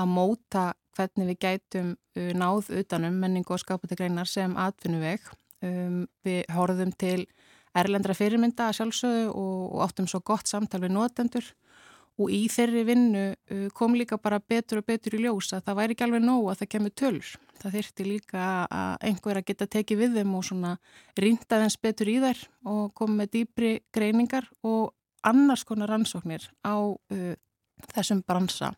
að móta hvernig við gætum náð utanum menning og skapategreinar sem atvinnuveg Um, við horfum til erlendra fyrirmynda að sjálfsögðu og, og áttum svo gott samtal við notendur og í þeirri vinnu uh, kom líka bara betur og betur í ljós að það væri ekki alveg nóg að það kemur tölur. Það þyrti líka að einhver að geta tekið við þeim og svona rindaðins betur í þær og koma með dýbri greiningar og annars konar rannsóknir á uh, þessum bransa.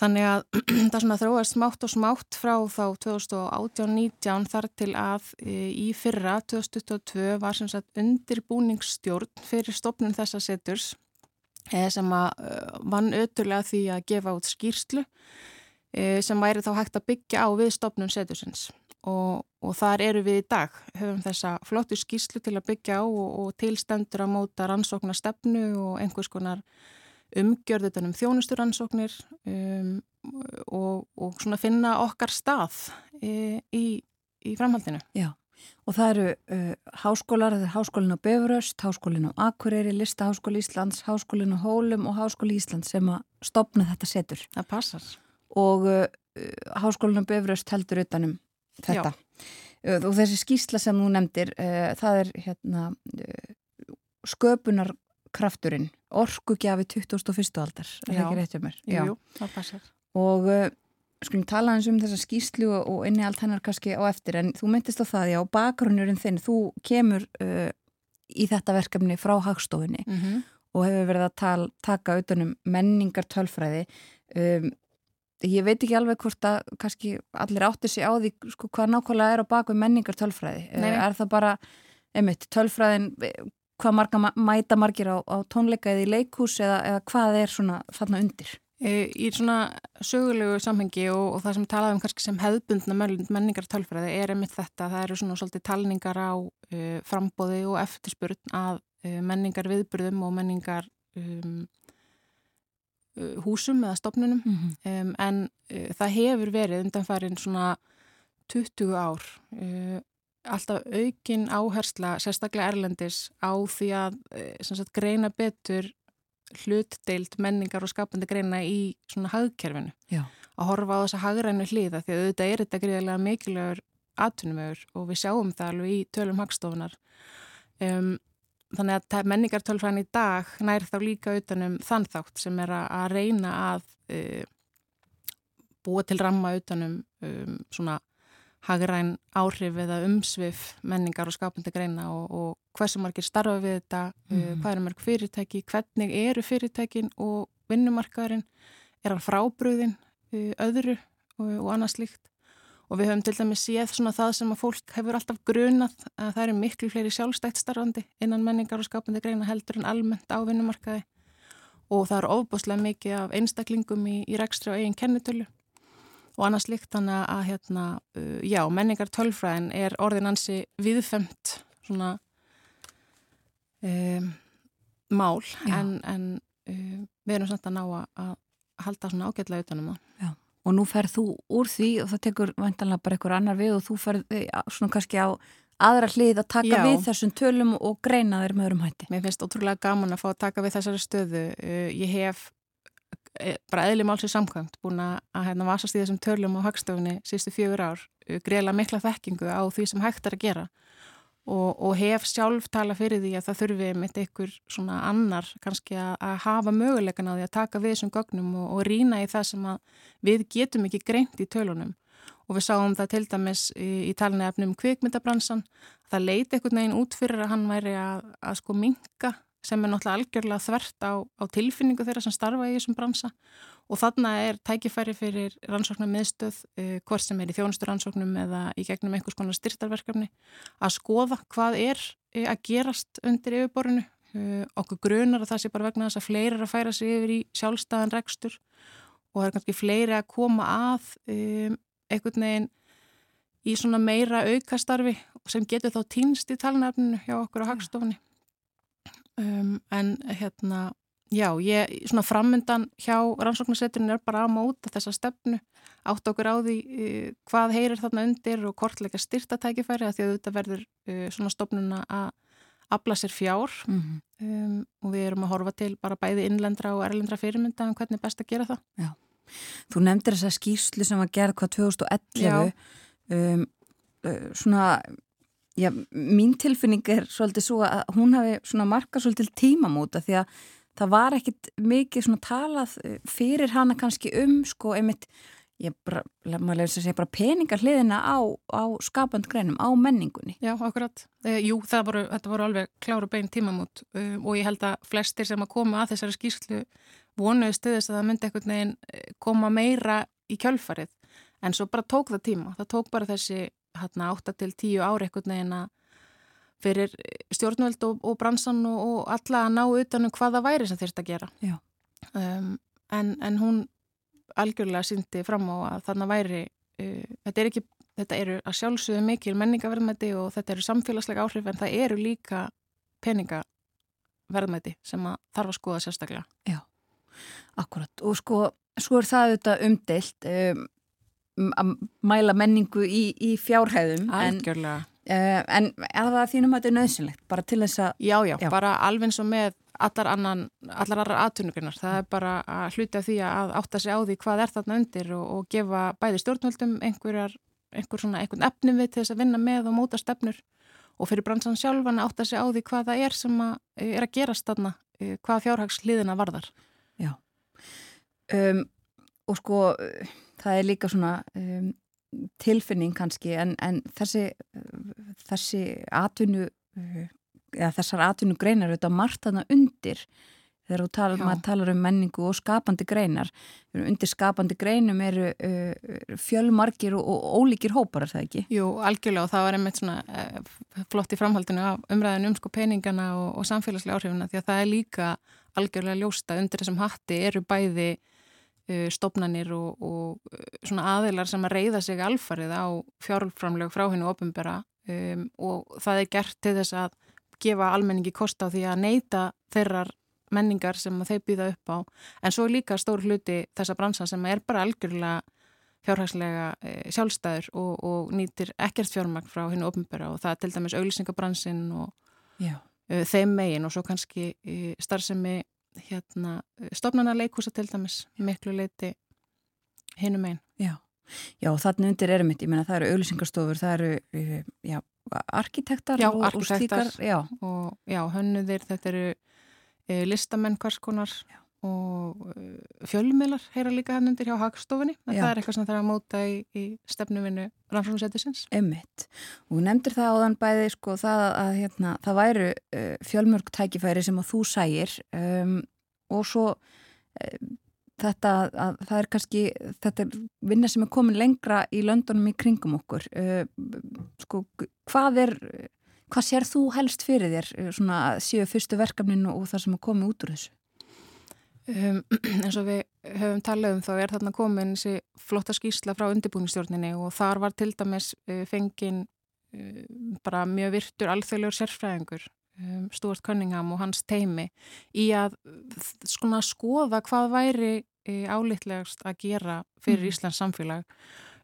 Þannig að það svona þróast smátt og smátt frá þá 2018-19 þar til að e, í fyrra 2022 var sem sagt undirbúningsstjórn fyrir stopnum þessa seturs e, sem að e, vann öturlega því að gefa út skýrslu sem væri þá hægt að byggja á við stopnum setursins og, og þar eru við í dag, höfum þessa flottu skýrslu til að byggja á og, og tilstendur að móta rannsóknar stefnu og einhvers konar umgjörð þetta um þjónusturansóknir um, og, og svona finna okkar stað í, í, í framhaldinu. Já, og það eru uh, háskólar, það er háskólin á Befuröst, háskólin á Akureyri, Listaháskóli Íslands, háskólin á Hólum og háskóli Íslands sem að stopna þetta setur. Það passar. Og uh, háskólin á Befuröst heldur utanum þetta Já. og þessi skýsla sem þú nefndir uh, það er hérna uh, sköpunarkrafturinn orkugjafi 2001. aldar er það ekki rétt um mér? Jú, jú, það passar og uh, skulum tala eins um þessa skýslu og inni allt hennar kannski á eftir en þú myndist á það, já, bakgrunnurinn þinn þú kemur uh, í þetta verkefni frá hagstofunni mm -hmm. og hefur verið að tal, taka auðvunum menningar tölfræði um, ég veit ekki alveg hvort að kannski allir áttir sig á því sko, hvað nákvæmlega er á baku menningar tölfræði Nei. er það bara, einmitt, tölfræðin hvað marga mæta margir á, á tónleika eða í leikús eða, eða hvað er svona þarna undir? Í svona sögulegu samhengi og, og það sem talaðum kannski sem hefðbundna menningar tölfræði er einmitt þetta, það eru svona svolítið talningar á uh, frambóði og eftirspurn að uh, menningar viðburðum og menningar um, uh, húsum eða stopnunum mm -hmm. um, en það hefur verið undanfærin svona 20 ár alltaf aukin áhersla sérstaklega erlendis á því að sagt, greina betur hlutdeilt menningar og skapandi greina í svona hagkerfinu Já. að horfa á þessa hagrænu hlýða því að auðvitað er þetta greiðilega mikilvægur atvinnumögur og við sjáum það alveg í tölum hagstofunar um, þannig að menningartölfræðin í dag nær þá líka utanum þann þátt sem er að reyna að uh, búa til ramma utanum um, svona hagræn áhrif eða umsvið menningar og skapandi greina og, og hversu margir starfa við þetta, mm. hvað eru marg fyrirtæki, hvernig eru fyrirtækin og vinnumarkaðurinn, er hann frábröðin uh, öðru og, og annað slíkt? Og við höfum til dæmis séð svona það sem að fólk hefur alltaf grunað að það eru miklu fleiri sjálfstætt starfandi innan menningar og skapandi greina heldur en almennt á vinnumarkaði. Og það eru ofbúslega mikið af einstaklingum í, í rekstri og eigin kennitölu og annars líkt þannig að hérna, uh, já, menningar tölfræðin er orðin ansi viðfemt svona um, mál já. en, en uh, við erum samt að ná að halda svona ágætlega utanum það. Já, og nú ferð þú úr því og það tekur vantanlega bara einhver annar við og þú ferð eh, svona kannski á aðra hlið að taka Já. við þessum tölum og greina þeir með öðrum hætti. Mér finnst ótrúlega gaman að fá að taka við þessari stöðu. Uh, ég hef bara eðli málsins samkvæmt búin að hérna vasast í þessum törlum á hagstofunni sístu fjögur ár, eh, greila mikla þekkingu á því sem hægt er að gera. Og, og hef sjálf tala fyrir því að það þurfi mitt einhver svona annar kannski að, að hafa mögulegan á því að taka við þessum gögnum og, og rína í það sem við getum ekki greint í tölunum. Og við sáum það til dæmis í, í talinni efnum kvikmyndabransan. Það leiti einhvern veginn út fyrir að hann væri að, að sko minka sem er náttúrulega algjörlega þvert á, á tilfinningu þeirra sem starfa í þessum bransa. Og þarna er tækifæri fyrir rannsóknar miðstöð, uh, hvort sem er í þjónusturansóknum eða í gegnum einhvers konar styrtarverkefni, að skoða hvað er uh, að gerast undir yfirborinu. Uh, okkur grunar að það sé bara vegna þess að fleiri er að færa sig yfir í sjálfstæðan rekstur og það er kannski fleiri að koma að um, einhvern veginn í svona meira aukastarfi sem getur þá týnst í talnafninu hjá okkur á hagstofunni um, en hérna já, ég, svona framöndan hjá rannsóknarseturinn er bara að móta þessa stefnu, átt okkur á því uh, hvað heyrir þarna undir og kortleika styrtatækifæri að því að þetta verður uh, svona stofnuna að afla sér fjár mm -hmm. um, og við erum að horfa til bara bæði innlendra og erlendra fyrirmynda um hvernig er best að gera það. Já, þú nefndir þessa skýrslu sem var gerð hvað 2011 um, uh, svona Já, mín tilfinning er svolítið svo að hún hafi markað svolítið tímamóta því að það var ekkit mikið talað eh, fyrir hana kannski um sko einmitt, ég bara, segja bara peningar hliðina á, á skapandgreinum, á menningunni. Já, akkurat. E, jú, voru, þetta voru alveg kláru bein tímamót um, og ég held að flestir sem að koma að þessari skýrslu vonuði stuðist að það myndi einhvern veginn koma meira í kjölfarið en svo bara tók það tíma. Það tók bara þessi hérna 8 til 10 ári ekkert neginn að fyrir stjórnvöld og, og bransan og, og alla að ná utanum hvaða væri sem þeirst að gera. Um, en, en hún algjörlega syndi fram á að þarna væri uh, þetta, er ekki, þetta eru að sjálfsögðu mikil menningaverðmætti og þetta eru samfélagslega áhrif en það eru líka peningaverðmætti sem að þarf að skoða sérstaklega. Já, akkurat. Og sko, sko er það auðvitað umdeilt. Um, að mæla menningu í, í fjárhæðum Algjörlega. En, uh, en er það þínum að þetta er nöðsynlegt bara til þess að já, já, já, bara alveg eins og með allar annan, allar aðrar aðtunugunar það er bara að hluta því að átta sig á því hvað er þarna undir og, og gefa bæði stjórnvöldum einhverjar einhver svona einhvern efnum við til þess að vinna með og móta stefnur. Og fyrir bransan sjálfan að átta sig á því hvað það er sem að, er að gerast þarna, hvað fjárhagsliðina varðar. Já, um, og sko það er líka svona um, tilfinning kannski en, en þessi, þessi atvinnu, eða þessar atvinnu greinar auðvitað margt þarna undir. Þegar tala, maður talar um menningu og skapandi greinar. Undir skapandi greinum eru uh, fjölmarkir og, og ólíkir hópar er það ekki? Jú, algjörlega og það var einmitt svona uh, flott í framhaldinu af umræðinu um sko peningana og, og samfélagslega áhrifuna því að það er líka algjörlega ljósta undir þessum hatti eru bæði stopnanir og, og svona aðilar sem að reyða sig alfarið á fjárframlög frá hennu ofinbera um, og það er gert til þess að gefa almenningi kost á því að neyta þeirrar menningar sem þeir býða upp á. En svo líka stór hluti þessa bransa sem er bara algjörlega fjárhagslega e, sjálfstæður og, og nýtir ekkert fjármagn frá hennu ofnbæra og það er til dæmis auglýsingabransin og e, þeim megin og svo kannski starfsemi hérna, stofnana leikúsa til dæmis miklu leiti hennu megin. Já, já þannig undir erum mitt, ég menna það eru auglýsingastofur, það eru e, já, arkitektar já, og, arkitektar og slíkar, já. og já, hönnuðir, þetta eru e, listamenn hvers konar Já. Og e, fjölmiðlar heyra líka hann undir hjá hagstofunni en Já. það er eitthvað sem það er að móta í, í stefnuvinu rannsóknarsettisins. Emmitt og nefndir það áðan bæði sko það að hérna, það væru uh, fjölmörg tækifæri sem að þú sægir um, og svo um, þetta að það er kannski þetta er vinna sem er komin lengra í löndunum í kringum okkur uh, sko hvað er Hvað sér þú helst fyrir þér eh, svona síðu fyrstu verkefninu og það sem er komið út úr þessu? Um, eins og við höfum talað um þá er þarna komin þessi flotta skýsla frá undirbúinistjórninni og þar var til dæmis uh, fengin uh, bara mjög virtur alþjóðlegur sérfræðingur um, Stuart Cunningham og hans teimi í að skona skoða hvað væri álitlegast að gera fyrir mm. Íslands samfélag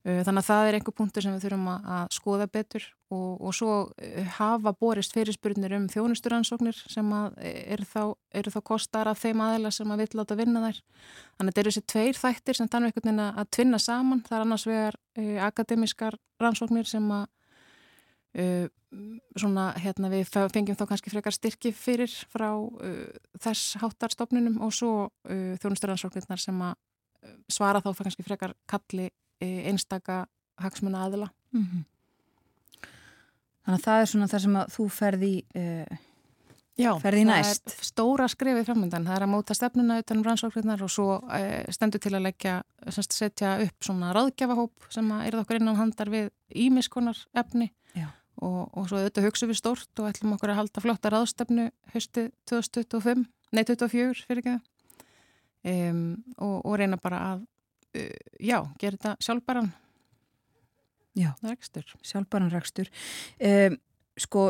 þannig að það er einhver punktur sem við þurfum að skoða betur og, og svo uh, hafa borist fyrirspurnir um þjónusturansóknir sem eru þá, er þá kostar af þeim aðeila sem að vill láta vinna þær. Þannig að þetta eru þessi tveir þættir sem þannig einhvern veginn að tvinna saman. Það er annars vegar uh, akademiskar rannsóknir sem að uh, svona, hérna, við fengjum þá kannski frekar styrki fyrir frá uh, þess háttarstofnunum og svo þjónusturansóknirnar sem að svara þá kannski frekar kalli einstaka hagsmuna aðila. Mm -hmm. Þannig að það er svona það sem að þú ferði uh, Já, ferði næst. stóra skrifið framöndan. Það er að móta stefnuna utanum rannsóknirnar og svo uh, stendur til að leggja, semst setja upp svona ráðgjafahóp sem að er okkur innan handar við ímiskonar efni og, og svo auðvitað hugsa við stórt og ætlum okkur að halda flotta ráðstefnu höstu 2025, nei 2024 fyrir ekki það um, og, og reyna bara að Eh, já, gera þetta sjálfbæran já, rekstur. Sjálfbæran rekstur. Um, sko,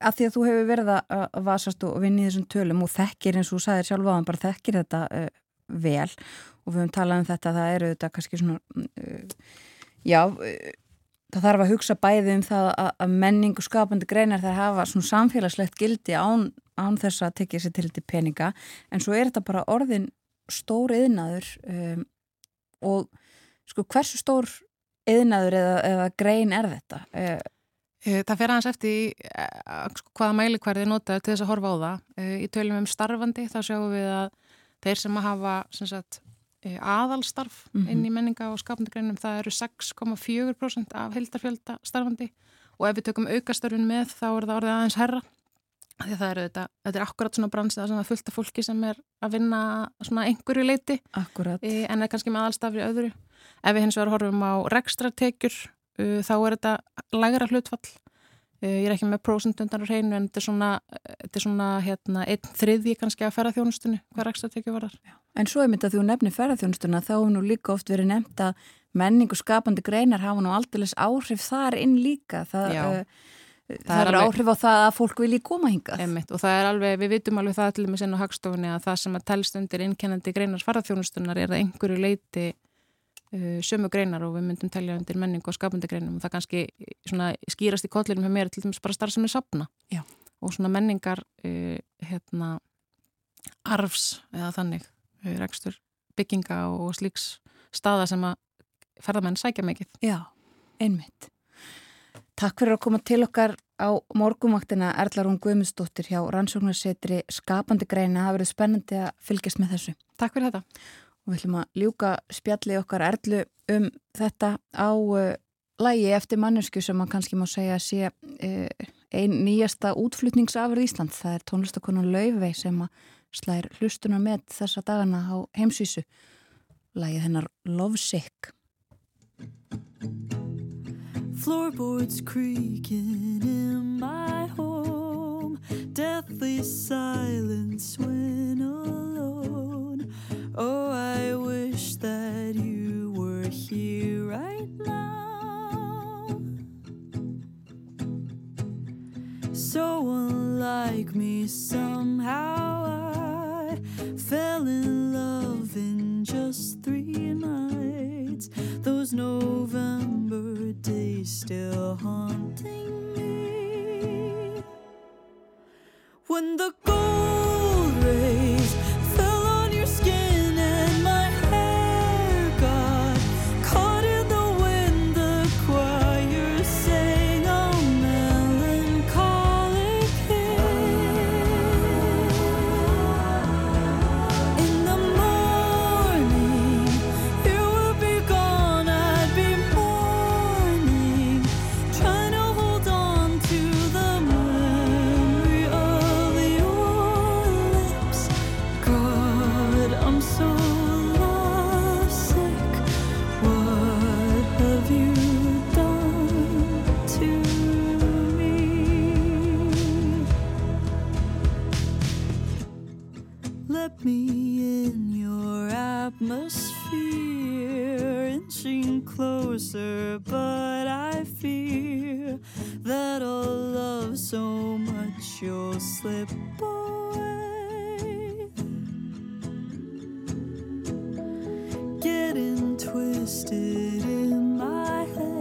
að því að þú hefur verið að vasast og vinni í þessum tölum og þekkir eins og þú sagðir sjálf á hann, bara þekkir þetta uh, vel og við höfum talað um þetta, það eru þetta kannski svona, uh, já, uh, það þarf að hugsa bæði um það að, að menning og skapandi greinar þær hafa svona samfélagslegt gildi án, án þess að tekja sér til til peninga, en svo er þetta bara orðin stór yðnaður um, og sko hversu stór eðinaður eða, eða grein er þetta? Eh, eh, það fer aðeins eftir eh, sko, hvaða mælikvarði notaður til þess að horfa á það. Í tölum um starfandi þá sjáum við að þeir sem að hafa sagt, aðalstarf mm -hmm. inn í menninga og skapndagreinum það eru 6,4% af heldarfjölda starfandi og ef við tökum aukastörfun með þá er það orðið aðeins herra því það eru þetta, þetta er akkurat svona bransið að fullta fólki sem er að vinna svona einhverju leiti akkurat. en er kannski með aðalstafri öðru. Ef við hins vegar horfum á rekstratekjur uh, þá er þetta lagra hlutfall. Uh, ég er ekki með prósendundar á hreinu en þetta er svona, þetta er svona hérna, einn þriðji kannski að ferðarþjónustunni hvað rekstratekju var þar En svo er myndið að þú nefnir ferðarþjónustuna þá er nú líka oft verið nefnt að menning og skapandi greinar hafa nú aldrei áhrif þar inn líka. Það Það, það er alveg, áhrif á það að fólk vilji koma hingað. Einmitt, og það er alveg, við vitum alveg það og með senn á hagstofunni að það sem að telst undir innkennandi greinar farðarþjónustunar er að einhverju leiti uh, sömu greinar og við myndum telja undir menning og skapandi greinum og það kannski svona, skýrast í kollirum með mér til dæmis bara starf sem er sapna Já. og svona menningar uh, hérna, arfs eða þannig, uh, rekstur bygginga og slíks staða sem að ferðamenn sækja mikið. Já Einmitt. Takk fyrir að koma til okkar á morgumaktina Erlarún Guðmundsdóttir hjá Rannsóknarsetri Skapandi greina. Það verið spennandi að fylgjast með þessu. Takk fyrir þetta. Og við ætlum að ljúka spjalli okkar Erlu um þetta á uh, lægi eftir mannesku sem man kannski má segja að sé uh, einn nýjasta útflutningsafur í Ísland. Það er tónlistakonan Laufvei sem að slæðir hlustunar með þessa dagana á heimsvísu. Lægið hennar Lovesick. Floorboards creaking in my home, deathly silence when alone. Oh, I wish that you were here right now. So unlike me, somehow I fell in love in just three nights. Those November days still haunting me. When the gold rays me in your atmosphere, inching closer, but I fear that I'll love so much you'll slip away. Getting twisted in my head,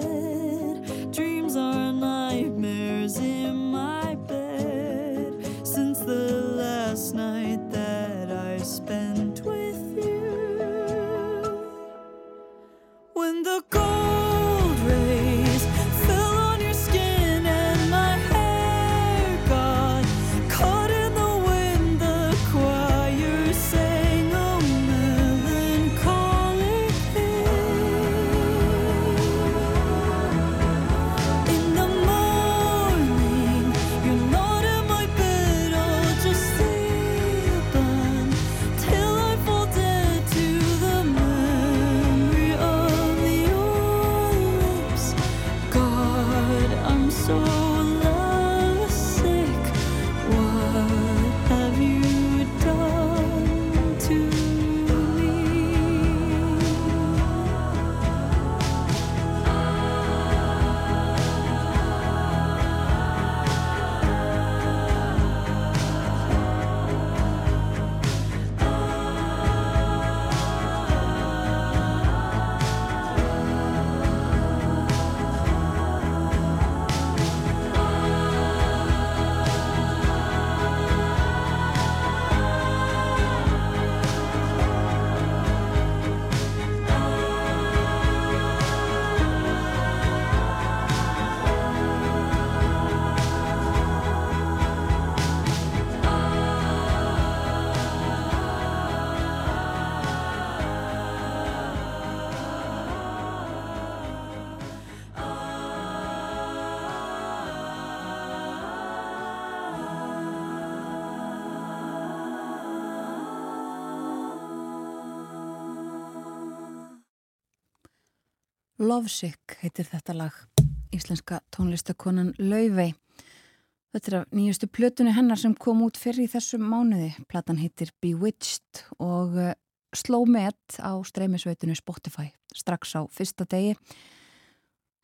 Lovesick heitir þetta lag. Íslenska tónlistakonan Laufey. Þetta er af nýjustu plötunni hennar sem kom út fyrir í þessum mánuði. Platan heitir Bewitched og uh, sló met á streymisveitinu Spotify strax á fyrsta degi.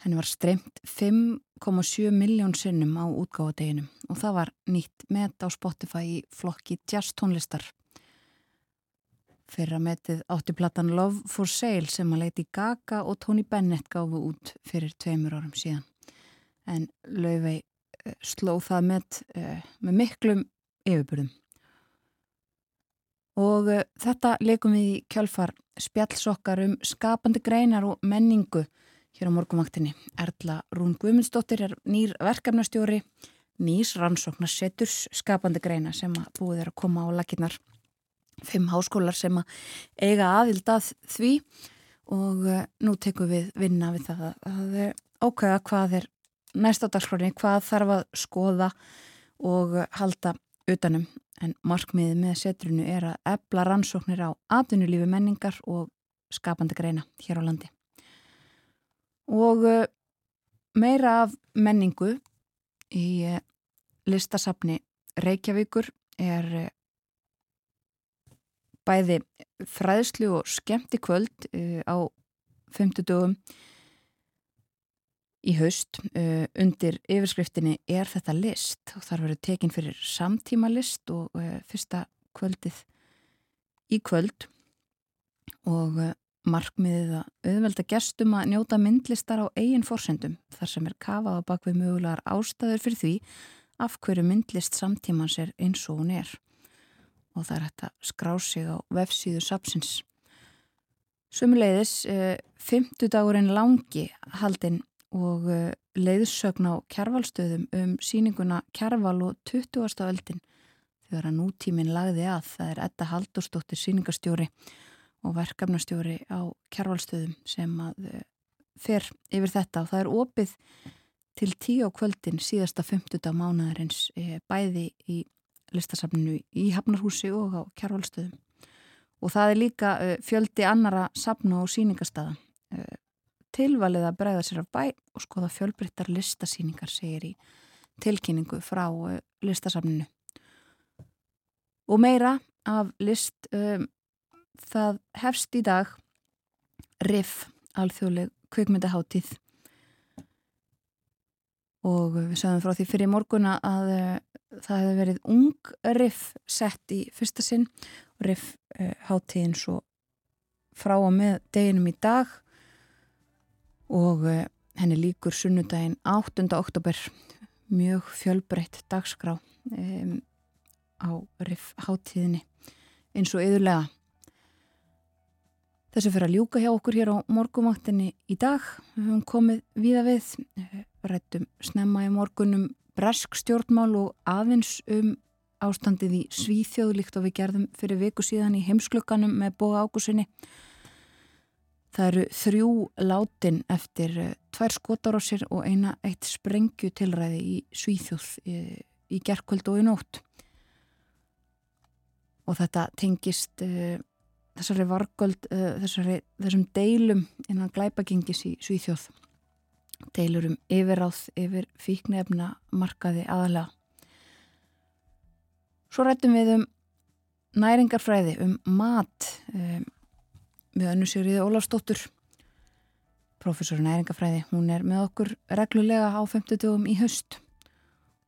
Henni var streymt 5,7 miljón sinnum á útgáfadeginum og það var nýtt met á Spotify í flokki jazz tónlistar Fyrra metið átti platan Love for Sale sem að Lady Gaga og Tony Bennett gáfu út fyrir tveimur árum síðan. En Laufey uh, sló það met uh, með miklum yfirbyrðum. Og uh, þetta leikum við í kjálfar spjallsokkar um skapandi greinar og menningu hér á morgumaktinni. Erla Rún Guðmundsdóttir er nýr verkefnastjóri, nýs rannsóknarseturs skapandi greina sem að búið er að koma á laginnar. Fimm háskólar sem að eiga aðild að því og uh, nú tekum við vinna við það að, ákveða hvað er næst á dagskráni, hvað þarf að skoða og halda utanum. En markmiðið með setrunu er að ebla rannsóknir á atvinnulífi menningar og skapandi greina hér á landi. Og uh, meira af menningu í uh, listasafni Reykjavíkur er bæði fræðslu og skemmti kvöld á 50 dögum í haust uh, undir yfirskriftinni er þetta list? Og þar verður tekin fyrir samtíma list og uh, fyrsta kvöldið í kvöld. Og uh, markmiðið að auðvelda gestum að njóta myndlistar á eigin fórsendum þar sem er kafað á bakvið mögulegar ástæður fyrir því af hverju myndlist samtímans er eins og hún er og það er hægt að skrá sig á vefsíðu sapsins Sumuleiðis, fymtudagurinn langi haldinn og uh, leiðsögn á kjærvalstöðum um síninguna Kjærval og 20. öldin þegar að nútíminn lagði að það er Edda Haldurstóttir síningastjóri og verkefnastjóri á kjærvalstöðum sem að uh, fer yfir þetta og það er opið til tíu á kvöldin síðasta 50. mánuðarins bæði í listasafninu í Hafnarhúsi og á kjærvalstöðum og það er líka fjöldi annara safna og síningastaða tilvalið að bregða sér af bæ og skoða fjölbryttar listasýningar segir í tilkynningu frá uh, listasafninu. Og meira af list um, það hefst í dag riff alþjóðleg kvikmyndaháttíð og við sagðum frá því fyrir morguna að það hefði verið ung riff sett í fyrsta sinn riff uh, háttíðin svo frá og með deginum í dag og eh, henni líkur sunnudaginn 8. oktober mjög fjölbreytt dagskrá um, á riff háttíðinni eins og yðurlega þessu fyrir að ljúka hjá okkur hér á morgumaktinni í dag við höfum komið víða við eh, rættum snemma í morgunum bresk stjórnmál og aðeins um ástandið í Svíþjóðlíkt og við gerðum fyrir viku síðan í heimsklukkanum með bóða águsinni Það eru þrjú látin eftir uh, tvær skotarósir og eina eitt sprengju tilræði í Svíþjóð í, í gerkvöld og í nótt. Og þetta tengist uh, þessari vargöld, uh, þessari, þessum deilum innan glæpagengis í Svíþjóð. Deilur um yfiráð yfir fíknefna markaði aðalega. Svo rættum við um næringarfræði, um mat, um við önnu Sigriði Ólafsdóttur professorinn æringafræði, hún er með okkur reglulega á 50 dögum í höst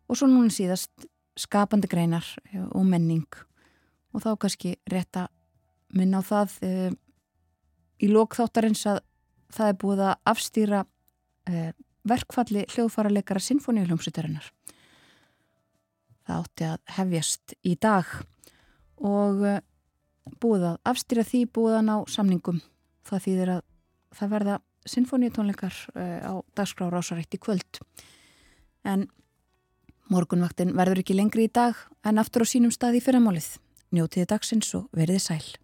og svo núna síðast skapandi greinar og menning. Og þá kannski rétt að minna á það e, í lókþáttarins að það er búið að afstýra verkfalli hljóðfara-leikara sinfoníuljómsutarinnar það átti að hefjast í dag og e, búið að afstýra því búið að ná samningum. Það þýðir að það verða sinfoníutónleikar uh, á dagskrára ásarætt í kvöld. En morgunvaktin verður ekki lengri í dag en aftur á sínum stað í fyrramálið. Njótiði dagsins og verðið sæl